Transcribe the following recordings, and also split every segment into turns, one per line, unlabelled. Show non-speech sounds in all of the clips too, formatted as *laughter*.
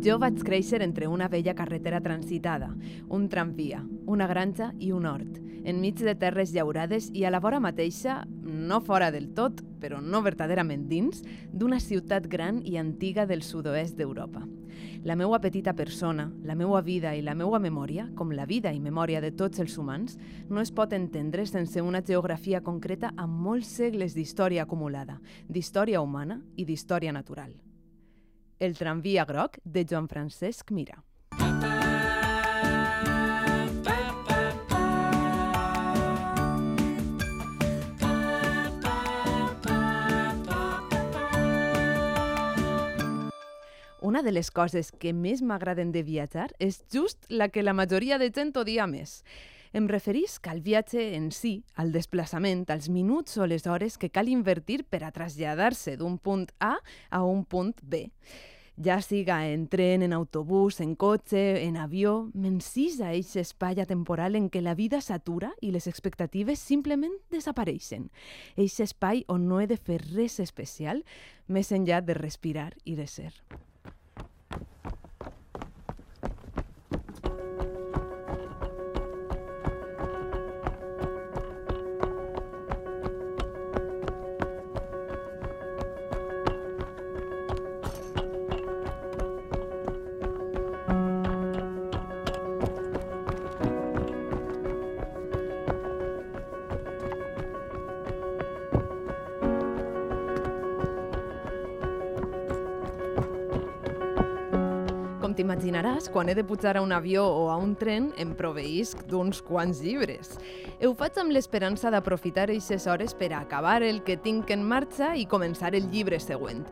Jo vaig créixer entre una vella carretera transitada, un tramvia, una granja i un hort, enmig de terres llaurades i a la vora mateixa, no fora del tot, però no verdaderament dins, d'una ciutat gran i antiga del sud-oest d'Europa. La meua petita persona, la meua vida i la meua memòria, com la vida i memòria de tots els humans, no es pot entendre sense una geografia concreta amb molts segles d'història acumulada, d'història humana i d'història natural. El tramvia groc de Joan Francesc Mira. Una de les coses que més m'agraden de viatjar és just la que la majoria de gent odia més. Em referisc al viatge en si, al desplaçament, als minuts o les hores que cal invertir per a traslladar-se d'un punt A a un punt B. Ja siga en tren, en autobús, en cotxe, en avió, m'encisa aquest espai temporal en què la vida s'atura i les expectatives simplement desapareixen. Aquest espai on no he de fer res especial més enllà de respirar i de ser. Com t'imaginaràs, quan he de pujar a un avió o a un tren, em proveïsc d'uns quants llibres. Ho faig amb l'esperança d'aprofitar aquestes hores per acabar el que tinc en marxa i començar el llibre següent.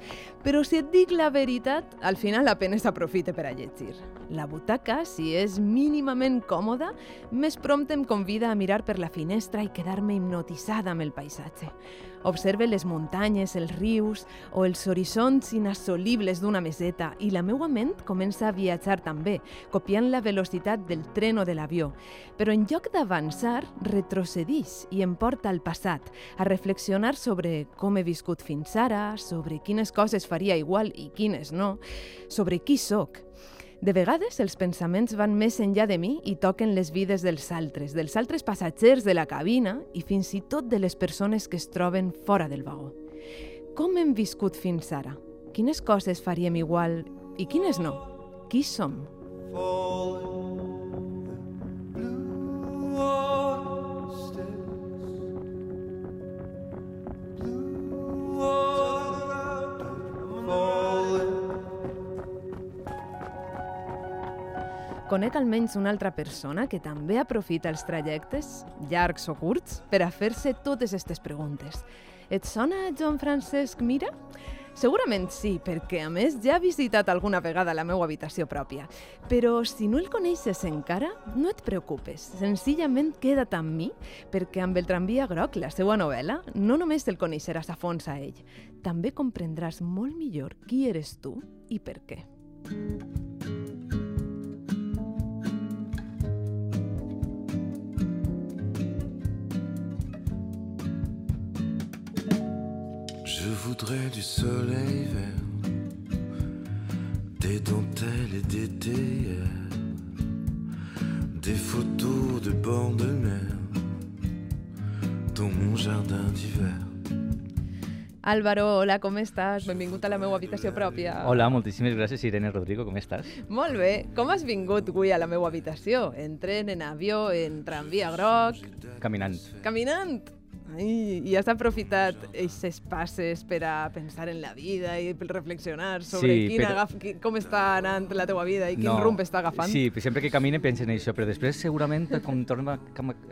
Però si et dic la veritat, al final apenes aprofite per a llegir. La butaca, si és mínimament còmoda, més prompte em convida a mirar per la finestra i quedar-me hipnotitzada amb el paisatge. Observe les muntanyes, els rius o els horizonts inassolibles d'una meseta i la meua ment comença a viatjar també, copiant la velocitat del tren o de l'avió. Però en lloc d'avançar, retrocedís i em porta al passat, a reflexionar sobre com he viscut fins ara, sobre quines coses faria igual i quines no, sobre qui sóc. De vegades els pensaments van més enllà de mi i toquen les vides dels altres, dels altres passatgers de la cabina i fins i tot de les persones que es troben fora del vagó. Com hem viscut fins ara? Quines coses faríem igual i quines no? Qui som? Conec almenys una altra persona que també aprofita els trajectes, llargs o curts, per a fer-se totes aquestes preguntes. Et sona Joan Francesc Mira? Segurament sí, perquè a més ja ha visitat alguna vegada la meva habitació pròpia. Però si no el coneixes encara, no et preocupes. Senzillament queda't amb mi, perquè amb el tramvia groc, la seva novel·la, no només el coneixeràs a fons a ell, també comprendràs molt millor qui eres tu i per què.
Je voudrais du soleil vert, des dentelles et des théières, des photos de bord de mer dans mon jardin d'hiver.
Álvaro, hola, com estàs? Benvingut a la meva habitació pròpia.
Hola, moltíssimes gràcies, Irene Rodrigo, com estàs?
Molt bé. Com has vingut avui a la meva habitació? En tren, en avió, en tramvia groc?
Caminant.
Caminant? Ai, I has aprofitat aquestes passes per a pensar en la vida i per reflexionar sobre
Sí,
quin
però-
agaf, com està anant la teua vida i quin
No,
rumb està agafant?
Sí, sempre que camine penso en això, però després segurament *laughs* quan torno a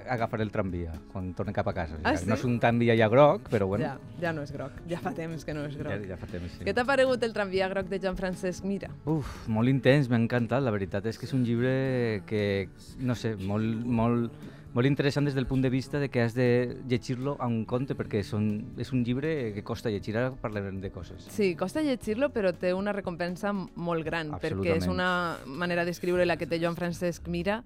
agafar el tramvia, quan torno cap a casa.
Ah, sí?
No és un tramvia ja groc, però bueno,
Ja, ja no és groc. Ja fa temps que no és groc.
ja, ja fa temps. Sí.
Què t'ha paregut el tramvia groc de Joan Francesc Mira?
Uf, molt intens, m'ha encantat, la veritat és que és un llibre que, no sé, molt, molt, molt interessant des del punt de vista de que has de llegir-lo a un conte, perquè són, és un llibre que costa llegir, ara parlarem de coses.
Sí, costa llegir-lo, però té una recompensa molt gran, perquè és una manera d'escriure la que té Joan Francesc Mira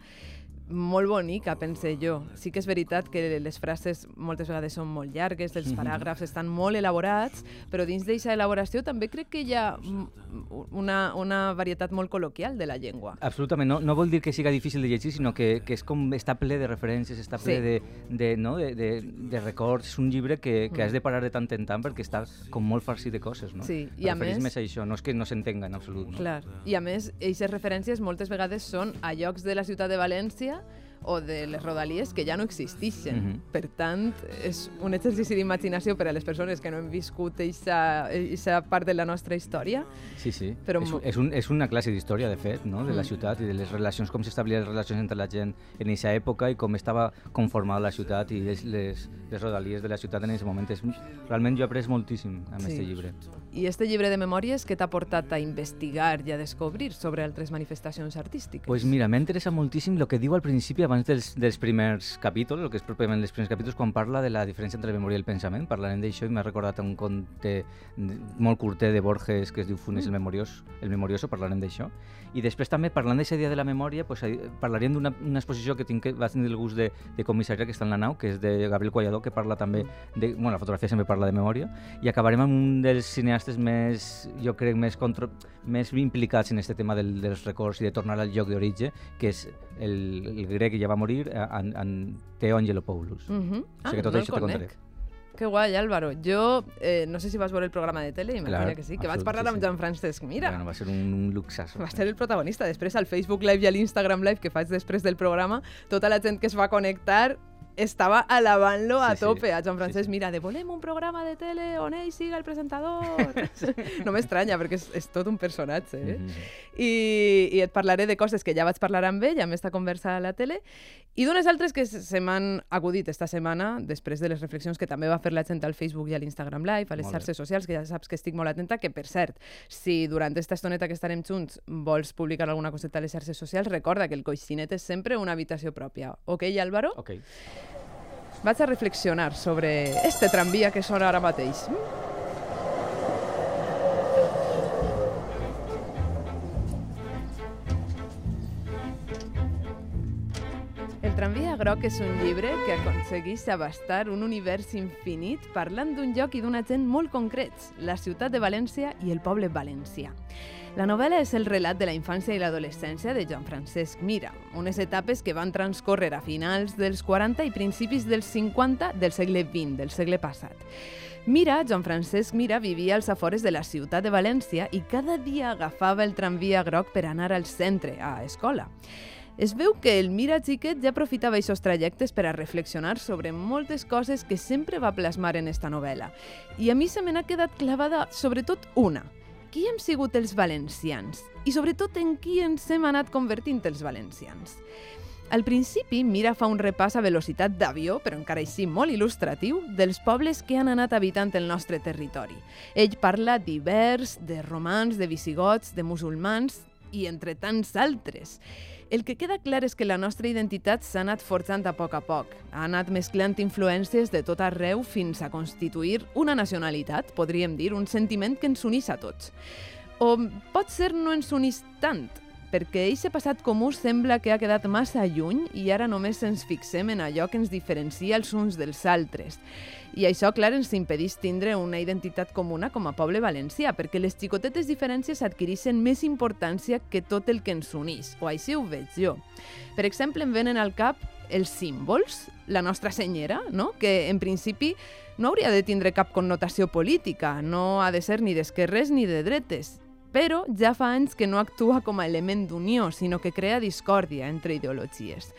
molt bonica, pense jo. Sí que és veritat que les frases moltes vegades són molt llargues, els paràgrafs estan molt elaborats, però dins d'aquesta elaboració també crec que hi ha mm, una, una varietat molt col·loquial de la llengua.
Absolutament, no, no vol dir que siga difícil de llegir, sinó que, que és com està ple de referències, està ple
Sí.
de, de, no? de, de, de records. És un llibre que, que has de parar de tant en tant perquè està com molt farcit de coses, no?
Sí, i a més-
més a això, no és que no s'entenga en absolut, no?
Clar. I a més, aquestes referències moltes vegades són a llocs de la ciutat de València o de les rodalies que ja no existeixen.
Mhm.
Per tant, és un exercici d'imaginació per a les persones que no hem viscut aquesta part de la nostra història.
Sí, sí.
Però
és, és, un, és una classe d'història, de fet, no? de la
Mm.
ciutat i de les relacions, com s'establien les relacions entre la gent en aquesta època i com estava conformada la ciutat i les, les, les rodalies de la ciutat en aquest moment. És, realment jo he après moltíssim amb
Sí.
aquest llibre.
I este llibre de memòries que t'ha portat a investigar i a descobrir sobre altres manifestacions artístiques?
Pues mira, m'ha interessat moltíssim el que diu al principi, abans dels, dels primers capítols, el que és pròpiament els primers capítols, quan parla de la diferència entre la memòria i el pensament. Parlarem d'això i m'ha recordat un conte molt curter de Borges que es diu Funes el Memoriós, el Memorioso, parlarem d'això. I després també, parlant d'aquesta idea de la memòria, pues, ahí parlaríem d'una una exposició que tinc que va tenir el gust de, de comissariar, que està en la nau, que és de Gabriel Collador, que parla també de... Bueno, la fotografia sempre parla de memòria, i acabarem amb un dels cineastes més, jo crec, més, contra, més implicats en aquest tema del, dels records i de tornar al lloc d'origen, que és el, el grec que ja va morir, en, en Theo Angelopoulos.
Uh -huh.
O sigui que tot
no
això te contaré.
Que guai, Álvaro. Jo eh, no sé si vas veure el programa de tele, imagina
Clar,
que sí, que vaig
absolut,
parlar
sí,
amb
sí.
Joan Francesc Mira.
Bueno, va ser un, un luxasso.
va ser el protagonista. Després, al Facebook Live i a l'Instagram Live que faig després del programa, tota la gent que es va connectar estava alabant-lo a
Sí, sí.
tope. A Joan
Sí,
Francesc,
sí.
mira, de volem un programa de tele on ell siga el presentador. *laughs* no m'estranya, perquè és, és tot un personatge. Eh?
Mhm.
I, i et parlaré de coses que ja vaig parlar amb ell, amb esta conversa a la tele, i d'unes altres que se m'han acudit esta setmana, després de les reflexions que també va fer la gent al Facebook i a l'Instagram Live, a les
Molt bé.
xarxes socials, que ja saps que estic molt atenta, que per cert, si durant esta estoneta que estarem junts vols publicar alguna coseta a les xarxes socials, recorda que el coixinet és sempre una habitació pròpia. Ok, Álvaro?
Ok.
Vaig a reflexionar sobre este tramvia que sona ara mateix. El tramvia groc és un llibre que aconsegueix abastar un univers infinit parlant d'un lloc i d'una gent molt concrets, la ciutat de València i el poble valencià. La novel·la és el relat de la infància i l'adolescència de Joan Francesc Mira, unes etapes que van transcórrer a finals dels 40 i principis dels 50 del segle XX, del segle passat. Mira, Joan Francesc Mira, vivia als afores de la ciutat de València i cada dia agafava el tramvia groc per anar al centre, a escola. Es veu que el Mira xiquet ja aprofitava aquests trajectes per a reflexionar sobre moltes coses que sempre va plasmar en esta novel·la. I a mi se me n'ha quedat clavada sobretot una. Qui hem sigut els valencians? I sobretot en qui ens hem anat convertint els valencians? Al principi, Mira fa un repàs a velocitat d'avió, però encara així molt il·lustratiu, dels pobles que han anat habitant el nostre territori. Ell parla d'ibers, de romans, de visigots, de musulmans i entre tants altres. El que queda clar és que la nostra identitat s'ha anat forjant a poc a poc. Ha anat mesclant influències de tot arreu fins a constituir una nacionalitat, podríem dir, un sentiment que ens unís a tots. O pot ser no ens unís tant, perquè eixe passat comú sembla que ha quedat massa lluny i ara només ens fixem en allò que ens diferencia els uns dels altres. I això, clar, ens impedeix tindre una identitat comuna com a poble valencià, perquè les xicotetes diferències adquireixen més importància que tot el que ens unís, o així ho veig jo. Per exemple, em venen al cap els símbols, la nostra senyera, no? que en principi no hauria de tindre cap connotació política, no ha de ser ni d'esquerres ni de dretes, però ja fa anys que no actua com a element d'unió, sinó que crea discòrdia entre ideologies.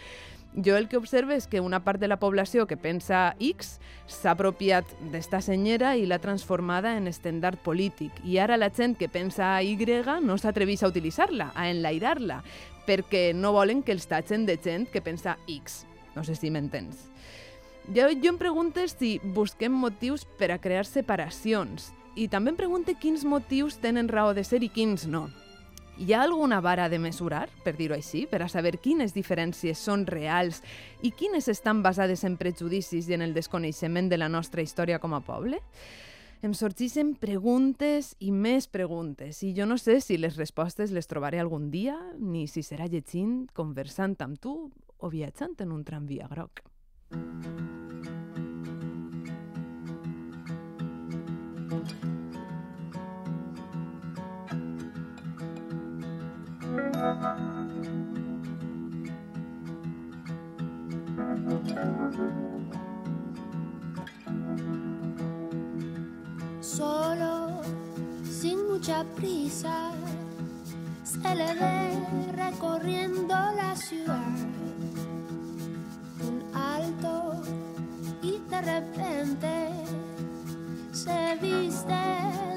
Jo el que observo és que una part de la població que pensa X s'ha apropiat d'esta senyera i l'ha transformada en estendard polític. I ara la gent que pensa Y no s'atreveix a utilitzar-la, a enlairar-la, perquè no volen que els tatxen de gent que pensa X. No sé si m'entens. Jo, jo em pregunto si busquem motius per a crear separacions i també em pregunto quins motius tenen raó de ser i quins no. Hi ha alguna vara de mesurar, per dir-ho així, per a saber quines diferències són reals i quines estan basades en prejudicis i en el desconeixement de la nostra història com a poble? Em sorgeixen preguntes i més preguntes i jo no sé si les respostes les trobaré algun dia, ni si serà llegint, conversant amb tu o viatjant en un tramvia groc.
Solo, sin mucha prisa, se le ve recorriendo la ciudad. Un alto y de repente se viste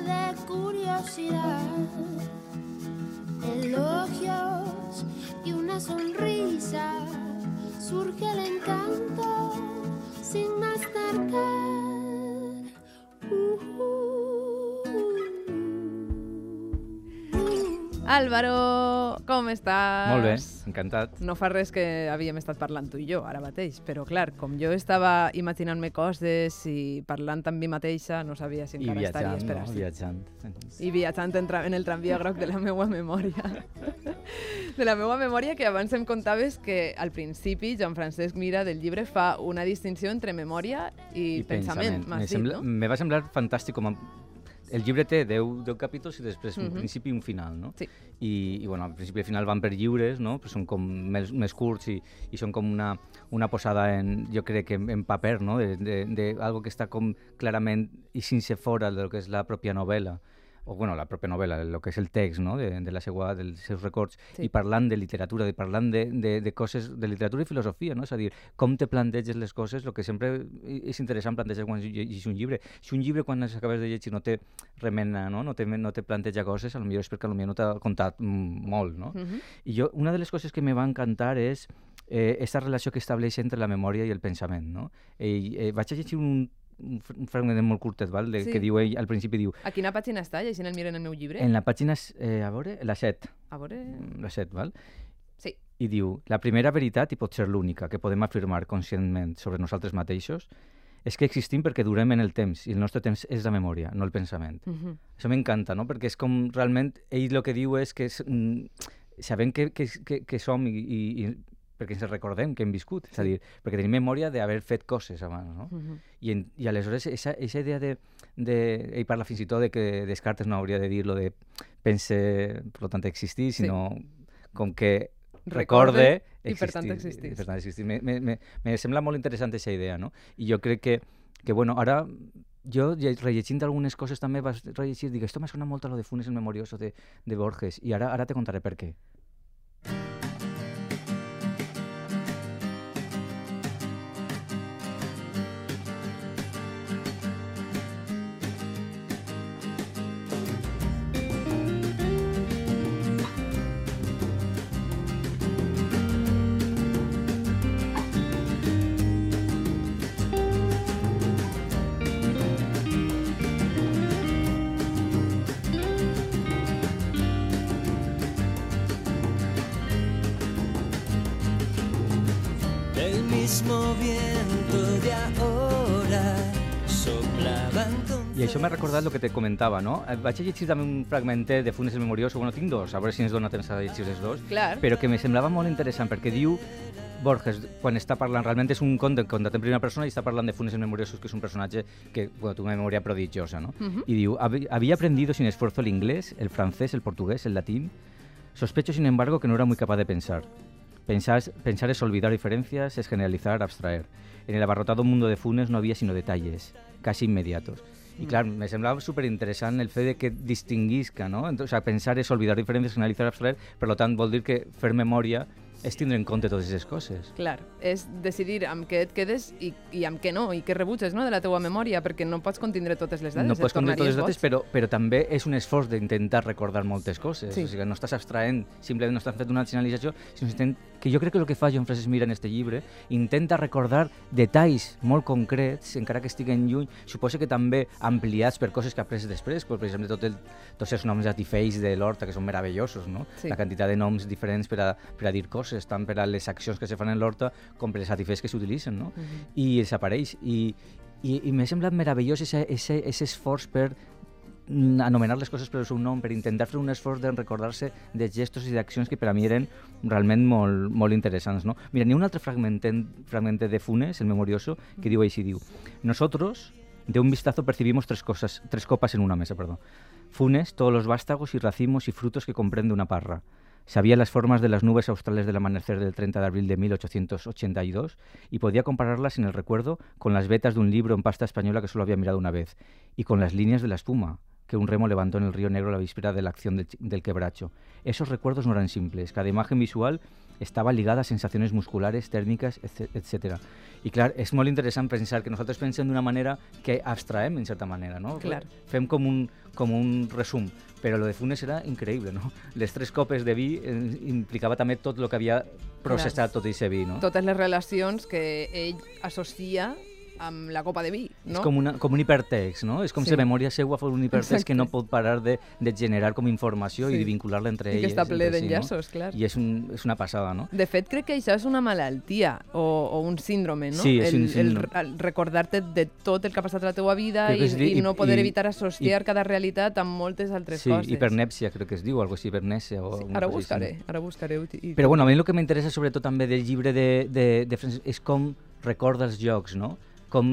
de curiosidad. Elogios y una sonrisa, surge el encanto sin más tardar.
Álvaro, com estàs?
Molt bé, encantat.
No fa res que havíem estat parlant tu i jo ara mateix, però clar, com jo estava imaginant-me coses i parlant amb mi mateixa, no sabia si
I
encara
viatjant,
estaries per
no? Viatjant.
I viatjant en, en el tramvia groc de la meva memòria. *laughs* De la meva memòria que abans em contaves que al principi Joan Francesc Mira del llibre fa una distinció entre memòria i, pensament.
Me,
m'has dit,
sembla,
no?
me va semblar fantàstic com a... El llibre té 10, 10 capítols i després un principi i un final, no?
Sí.
I, i bueno, al principi i al final van per lliures, no? Però són com més, més curts i, i són com una, una posada en, jo crec que en, en paper, no? De, de, de algo que està com clarament i sense fora del que és la pròpia novel·la o bueno, la pròpia novel·la, el que és el text no? de, de la seva, dels seus records,
Sí.
i parlant de literatura, de parlant de, de, de coses, de literatura i filosofia, no? és a dir, com te planteges les coses, el que sempre és interessant plantejar quan llegis un llibre. Si un llibre quan acabes de llegir no te remena, no, no, te, no te planteja coses, potser és perquè potser no t'ha contat molt, no?
Mhm.
I jo, una de les coses que me va encantar és eh, aquesta relació que estableix entre la memòria i el pensament, no? I, eh, vaig a llegir un, un, fr- un fragment molt curtet, val? De,
Sí.
que diu ell, al principi diu,
A quina pàgina està? Llegint el miren el meu llibre?
en la pàgina, eh, a veure, la 7,
A veure...
la 7, val?
Sí.
I diu, la primera veritat, i pot ser l'única, que podem afirmar conscientment sobre nosaltres mateixos, és que existim perquè durem en el temps, i el nostre temps és la memòria, no el pensament.
Mhm.
Això m'encanta, no? Perquè és com realment, ell el que diu és que és, mm, sabem que, que, que, que som i, i perquè ens recordem que hem viscut, és a
Sí.
dir, perquè tenim memòria d'haver fet coses abans, no?
Mhm.
I, en, i aleshores, esa, esa idea de, de... Ell parla fins i tot de que Descartes no hauria de dir lo de pense, per tant, existir,
Sí.
sinó com que
Recorde
recorde,
i per tant existís.
i Per tant, existir. Me, me, me, me sembla molt interessant aquesta idea, no? I jo crec que, que bueno, ara jo lle- rellegint algunes coses també vas rellegir, dic, esto me sona molt a lo de Funes el Memorioso de, de Borges, i ara, ara te contaré per què. I el que te comentava, no? Eh, Vaig a llegir també un fragmentet de Funes el Memorioso, bueno, tinc dos, a veure si ens dona temps a llegir els dos,
Clar.
però que me semblava molt interessant perquè diu Borges, quan està parlant, realment és un conte contat en primera persona i està parlant de Funes el Memorioso, que és un personatge que bueno, té una memòria prodigiosa, no?
Mhm.
Y digo, "Hab- había aprendido sin esfuerzo el inglés, el francés, el portugués, el latín. Sospecho, sin embargo, que no era muy capaz de pensar. Pensar, pensar es olvidar diferencias, es generalizar, abstraer. En el abarrotado mundo de Funes no había sino detalles, casi inmediatos. I clar, me semblava superinteressant el fet de que distinguisca, no? Entonces, o sea, pensar és olvidar diferències, generalitzar, abstraer, per lo tant vol dir que fer memòria és tindre en compte totes aquestes coses.
Clar, és decidir amb què et quedes i, i amb què no, i què rebutges no, de la teua memòria, perquè no pots contindre totes les dades.
no pots contar totes les dates, però, però també és un esforç d'intentar recordar moltes coses.
Sí.
O sigui, que no estàs abstraent, simplement no estàs fent una racionalització, sinó intent, que jo crec que el que fa Joan Francesc Mira en este llibre, intenta recordar detalls molt concrets, encara que estiguen lluny, suposa que també ampliats per coses que ha après després, per exemple tot el, tots els noms artifells de l'Horta, que són meravellosos, no?
Sí.
La quantitat de noms diferents per a, per a dir coses, tant per a les accions que se fan en l'Horta com per els artifells que s'utilitzen, no?
Mhm.
i els aparells i, i, i m'ha semblat meravellós ese, ese, ese esforç per anomenar les coses pel seu nom, per intentar fer un esforç de recordar-se de gestos i d'accions que per a mi eren realment molt, molt interessants. No? Mira, n'hi ha un altre fragment, fragment de Funes, el memorioso, que diu així, diu Nosotros, de un vistazo percibimos tres, cosas, tres copas en una mesa, perdón. Funes, todos los vástagos y racimos y frutos que comprende una parra. Sabía las formas de las nubes australes del amanecer del 30 de abril de 1882 y podía compararlas en el recuerdo con las vetas de un libro en pasta española que solo había mirado una vez y con las líneas de la espuma que un remo levantó en el río Negro la víspera de la acción del, del quebracho. Esos recuerdos no eran simples. Cada imagen visual estava ligada a sensacions musculares, tèrmiques, etc. I clar, és molt interessant pensar que nosaltres pensem d'una manera que abstraem en certa manera, no?
Clar.
Fem com un, com un resum, però lo de Funes era increïble, no? Les tres copes de vi eh, implicava també tot el que havia processat tot aquest vi, no?
Totes les relacions que ell associa amb la copa de vi, no?
És com, una, com un hipertext, no? És com
Sí.
si la memòria seua fos un hipertext
Exacte.
que no pot parar de, de generar com informació
Sí.
i vincular-la entre
I que
elles.
està ple
entre si,
d'enllaços,
no?
clar.
I és, un, és una passada, no?
De fet, crec que això és una malaltia o, o un síndrome, no?
Sí, és
el,
un síndrome.
El, el recordar-te de tot el que ha passat a la teua vida i,
que di-
i no poder
i-
evitar associar
i-
cada realitat amb moltes altres
Sí,
coses.
hipernèpsia crec que es diu, algo així, hipernèsia o
Sí,
alguna
ara
cosa
buscaré,
així.
ara buscaré. I, i-
Però bueno, a mi el que m'interessa sobretot també del llibre de, de, de Francesc és com recorda els jocs, no? Com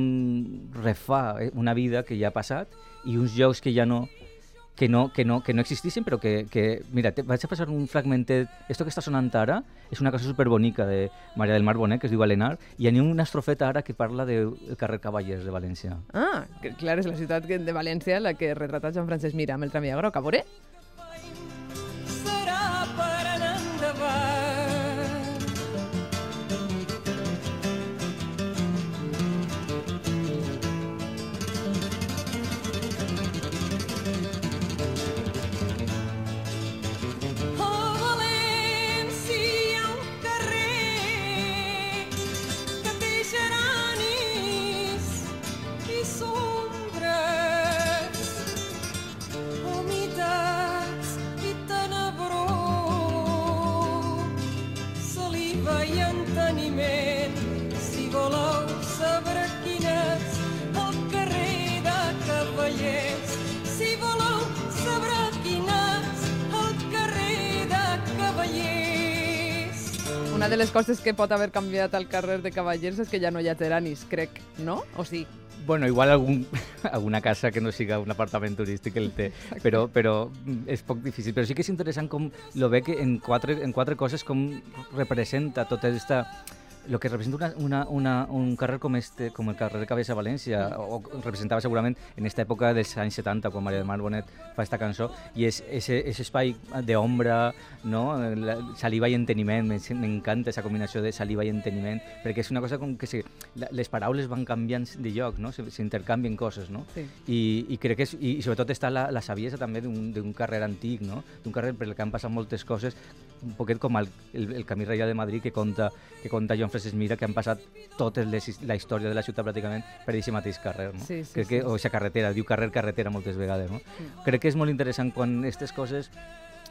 refà eh, una vida que ja ha passat i uns jocs que ja no que no, que no, que no existissin, però que, que mira, te, vaig a passar un fragmentet, esto que està sonant ara és una cosa superbonica de Maria del Mar Bonet, que es diu Alenar, i hi ha una estrofeta ara que parla del carrer Cavallers de València.
Ah, que, clar, és la ciutat de València la que retrata Joan Francesc Mira amb el tramvia groc. A veure?
De
les coses que pot haver canviat al carrer de Cavallers és que ja no hi ha geranis, crec, no? O sí?
Bueno, igual algun, *laughs* alguna casa que no siga un apartament turístic el té, però, però és poc difícil. Però sí que és interessant com lo ve que en quatre, en quatre coses com representa tota esta lo que representa una, una, una, un carrer com, este, com el carrer de Cabeza València, o, o representava segurament en aquesta època dels anys 70, quan Maria del Mar Bonet fa esta cançó, i és ese, ese espai d'ombra, no? La, saliva i enteniment, m'en- m'encanta aquesta combinació de saliva i enteniment, perquè és una cosa com que se, la, les paraules van canviant de lloc, no? S'intercanvien coses, no?
Sí.
I, i crec que és, i, i sobretot està la, la saviesa també d'un d'un carrer antic, no? d'un carrer per el que han passat moltes coses, un poquet com el, el, el Camí Reial de Madrid que conta, que conta Joan Francesc Mira, que han passat his- la història de la ciutat pràcticament per aquest mateix carrer. No?
Sí, sí,
crec
sí.
que, o aquesta carretera, diu carrer-carretera moltes vegades. No? Crec que és molt interessant quan aquestes coses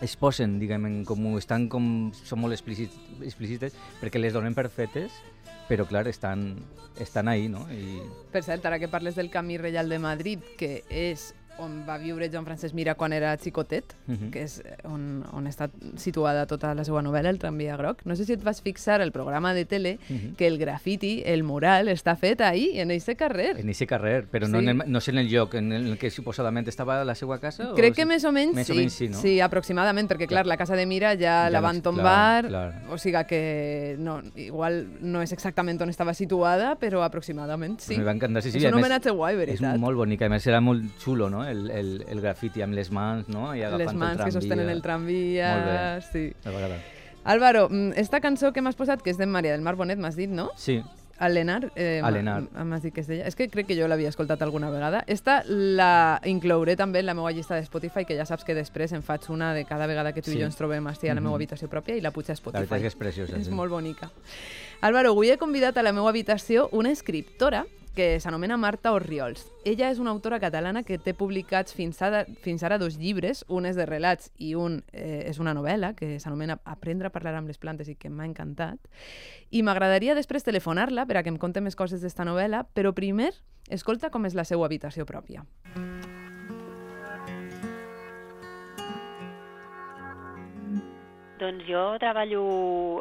es posen, diguem, en comú, estan com, són molt explícit, explícites perquè les donem per fetes, però clar, estan, estan ahí, no? I,
Per cert, ara que parles del Camí Reial de Madrid, que és on va viure Joan Francesc Mira quan era xicotet,
Mhm.
que és on, on està situada tota la seva novel·la, El tramvia groc. No sé si et vas fixar al programa de tele
Mhm.
que el grafiti, el mural, està fet ahí, en aquest carrer.
En aquest carrer, però no,
Sí.
en el, no sé en el lloc en el que suposadament estava la seva casa?
Crec
o
que més o menys
més
sí.
o menys sí, no?
Sí, aproximadament, perquè clar, la casa de Mira ja,
Ja
la
no
van tombar,
clar, clar.
o sigui que no, igual no és exactament on estava situada, però aproximadament sí.
Me va encantar, sí, sí.
és un homenatge guai,
És
veritat.
molt bonic, a més era molt xulo, no? El, el, el grafiti amb les mans, no? I agafant
Les mans
el
que sostenen el tramvia,
Molt bé.
sí. Álvaro, mm, esta cançó que m'has posat, que és de Maria del Mar Bonet, m'has dit, no?
Sí,
Alenar, eh,
Alenar.
m- m'has dit que és d'ella. És que crec que jo l'havia escoltat alguna vegada. Esta la inclouré també en la meva llista de Spotify, que ja saps que després en faig una de cada vegada que tu i
Sí.
jo ens trobem així a la meva
Mhm.
habitació pròpia i la puig a
la
Spotify.
veritat és que és preciosa.
És
sí.
molt bonica. Álvaro, avui he convidat a la meva habitació una escriptora que s'anomena Marta Orriols. Ella és una autora catalana que té publicats fins ara, fins ara dos llibres, un és de relats i un eh, és una novel·la que s'anomena Aprendre a parlar amb les plantes i que m'ha encantat. I m'agradaria després telefonar-la per a que em conte més coses d'esta novel·la, però primer escolta com és la seva habitació pròpia.
Doncs jo treballo...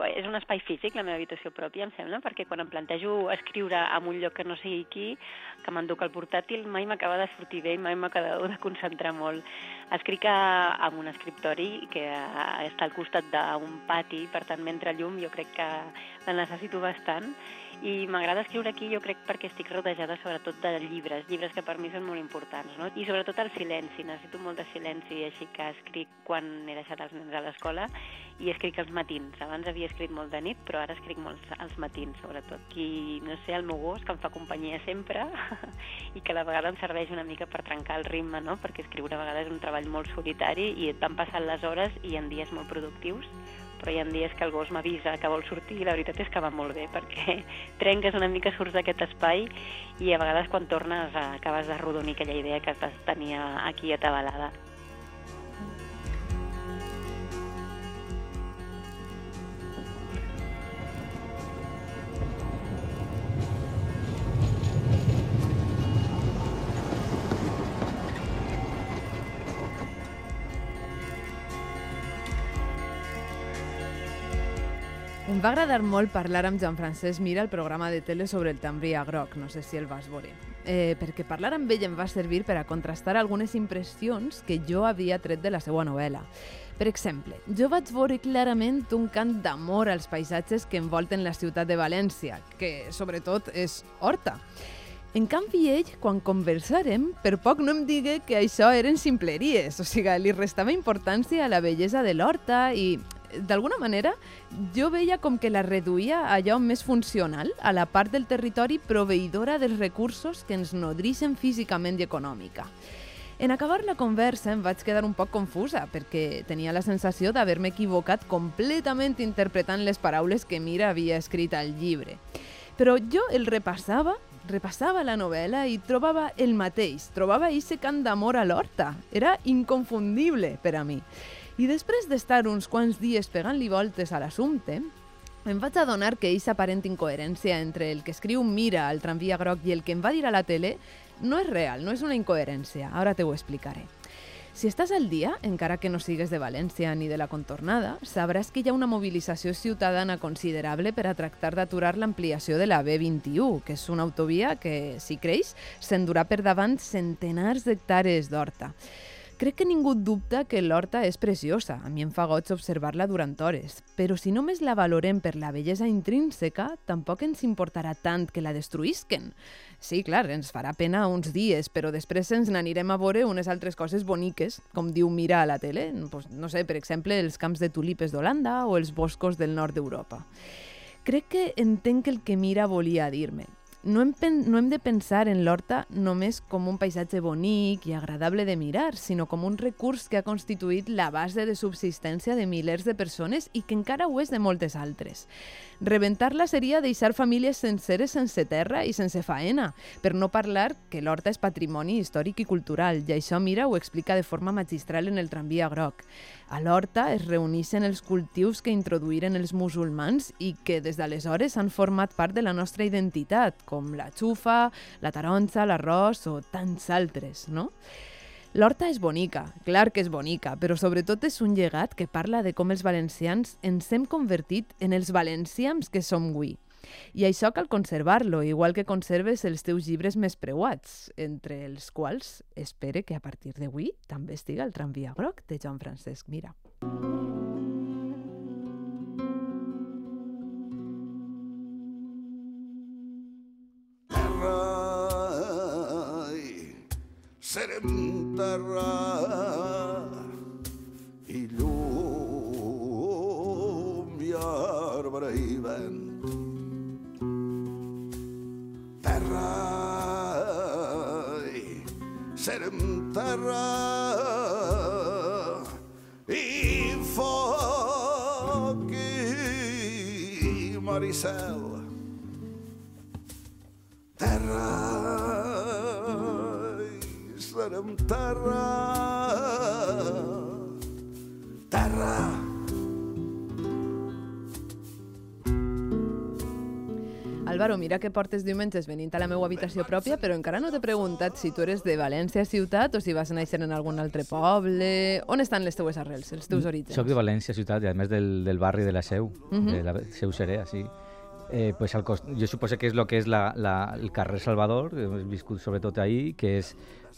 És un espai físic, la meva habitació pròpia, em sembla, perquè quan em plantejo escriure en un lloc que no sigui aquí, que m'enduc el portàtil, mai m'acaba de sortir bé i mai m'acaba de concentrar molt. Escric a, en un escriptori que està al costat d'un pati, per tant, mentre llum jo crec que la necessito bastant i m'agrada escriure aquí jo crec perquè estic rodejada sobretot de llibres, llibres que per mi són molt importants, no? I sobretot el silenci, necessito molt de silenci, així que escric quan he deixat els nens a l'escola i escric els matins. Abans havia escrit molt de nit, però ara escric molt als matins, sobretot. I, no sé, el meu gos, que em fa companyia sempre *laughs* i que a la vegada em serveix una mica per trencar el ritme, no? Perquè escriure a vegades és un treball molt solitari i et van passant les hores i en dies molt productius però hi ha dies que el gos m'avisa que vol sortir i la veritat és que va molt bé perquè *laughs* trenques una mica, surts d'aquest espai i a vegades quan tornes acabes de rodonir aquella idea que tenia aquí atabalada.
Va agradar molt parlar amb Jean-Francesc Mira al programa de tele sobre el tambria groc, no sé si el vas veure, eh, perquè parlar amb ell em va servir per a contrastar algunes impressions que jo havia tret de la seva novel·la. Per exemple, jo vaig veure clarament un cant d'amor als paisatges que envolten la ciutat de València, que sobretot és Horta. En canvi, ell, quan conversarem, per poc no em digué que això eren simpleries, o sigui, li restava importància a la bellesa de l'horta i d'alguna manera, jo veia com que la reduïa a allò més funcional, a la part del territori proveïdora dels recursos que ens nodreixen físicament i econòmica. En acabar la conversa em vaig quedar un poc confusa perquè tenia la sensació d'haver-me equivocat completament interpretant les paraules que Mira havia escrit al llibre. Però jo el repassava, repassava la novel·la i trobava el mateix, trobava aquest cant d'amor a l'horta. Era inconfundible per a mi. I després d'estar uns quants dies pegant-li voltes a l'assumpte, em vaig adonar que aquesta aparent incoherència entre el que escriu Mira al tramvia groc i el que em va dir a la tele no és real, no és una incoherència. Ara te ho explicaré. Si estàs al dia, encara que no sigues de València ni de la contornada, sabràs que hi ha una mobilització ciutadana considerable per a tractar d'aturar l'ampliació de la B21, que és una autovia que, si creix, s'endurà per davant centenars d'hectàrees d'horta. Crec que ningú dubta que l'horta és preciosa. A mi em fa goig observar-la durant hores. Però si només la valorem per la bellesa intrínseca, tampoc ens importarà tant que la destruïsquen. Sí, clar, ens farà pena uns dies, però després ens n'anirem a veure unes altres coses boniques, com diu Mira a la tele. Pues, no sé, per exemple, els camps de tulipes d'Holanda o els boscos del nord d'Europa. Crec que entenc el que Mira volia dir-me no hem, no hem de pensar en l'horta només com un paisatge bonic i agradable de mirar, sinó com un recurs que ha constituït la base de subsistència de milers de persones i que encara ho és de moltes altres. Rebentar-la seria deixar famílies senceres sense terra i sense faena, per no parlar que l'horta és patrimoni històric i cultural, i això Mira ho explica de forma magistral en el tramvia groc. A l'horta es reuneixen els cultius que introduïren els musulmans i que des d'aleshores han format part de la nostra identitat, com la xufa, la taronja, l'arròs o tants altres, no? L'horta és bonica, clar que és bonica, però sobretot és un llegat que parla de com els valencians ens hem convertit en els valencians que som avui. I això cal conservar-lo, igual que conserves els teus llibres més preuats, entre els quals espere que a partir d'avui també estiga el tramvia groc de Joan Francesc Mira.
serem terra i llum i arbre i vent. Terra i serem terra i foc i mar i cel. Terra terra,
Álvaro, mira que portes diumenges venint a la meva habitació pròpia, però encara no t'he preguntat si tu eres de València ciutat o si vas néixer en algun altre poble. On estan les teues arrels, els teus orígens?
Soc de València ciutat, i a més del, del barri de la Seu,
Mhm.
de la Seu Serea, sí. Eh, pues al cost... Jo suposo que és el que és la, la, el carrer Salvador, hem viscut sobretot ahir, que és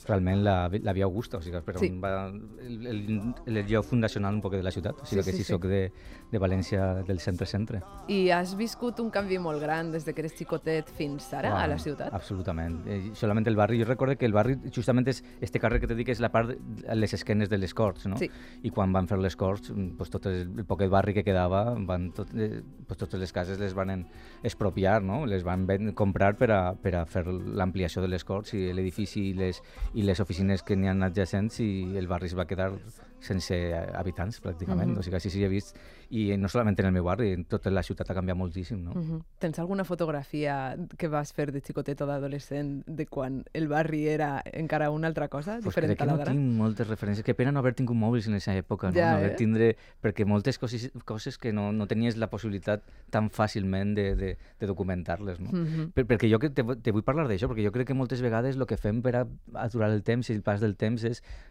realment la, la Via Augusta, o sigui, per
Sí.
va el, el, el lloc fundacional un poc de la ciutat, o sigui
Sí,
que
sí,
sí, soc de, de València del centre-centre.
I has viscut un canvi molt gran des de que eres xicotet fins ara a la ciutat?
Absolutament. Eh, solament el barri, jo recordo que el barri justament és este carrer que te dic és la part a les esquenes de les Corts, no?
Sí.
I quan van fer les Corts, mm, pues, tot el, el poquet barri que quedava, van tot, eh, pues, totes les cases les van expropiar, no? Les van comprar per a, per a fer l'ampliació de les Corts i l'edifici i les, i les oficines que n'hi ha adjacents i el barri es va quedar sense habitants, pràcticament.
Mhm.
O sigui, així sí he vist. I no solament en el meu barri, en tota la ciutat ha canviat moltíssim, no?
Mhm. Tens alguna fotografia que vas fer de xicotet o d'adolescent de quan el barri era encara una altra cosa,
Pues
diferent
crec que
a
no tinc moltes referències. Que pena no haver tingut mòbils en aquesta època, no?
Ja,
no haver
eh?
tindre... Perquè moltes coses, coses que no, no tenies la possibilitat tan fàcilment de, de, de documentar-les, no?
Mhm.
Per, perquè jo que te, te vull parlar d'això, perquè jo crec que moltes vegades el que fem per a aturar el temps i el pas del temps és mm,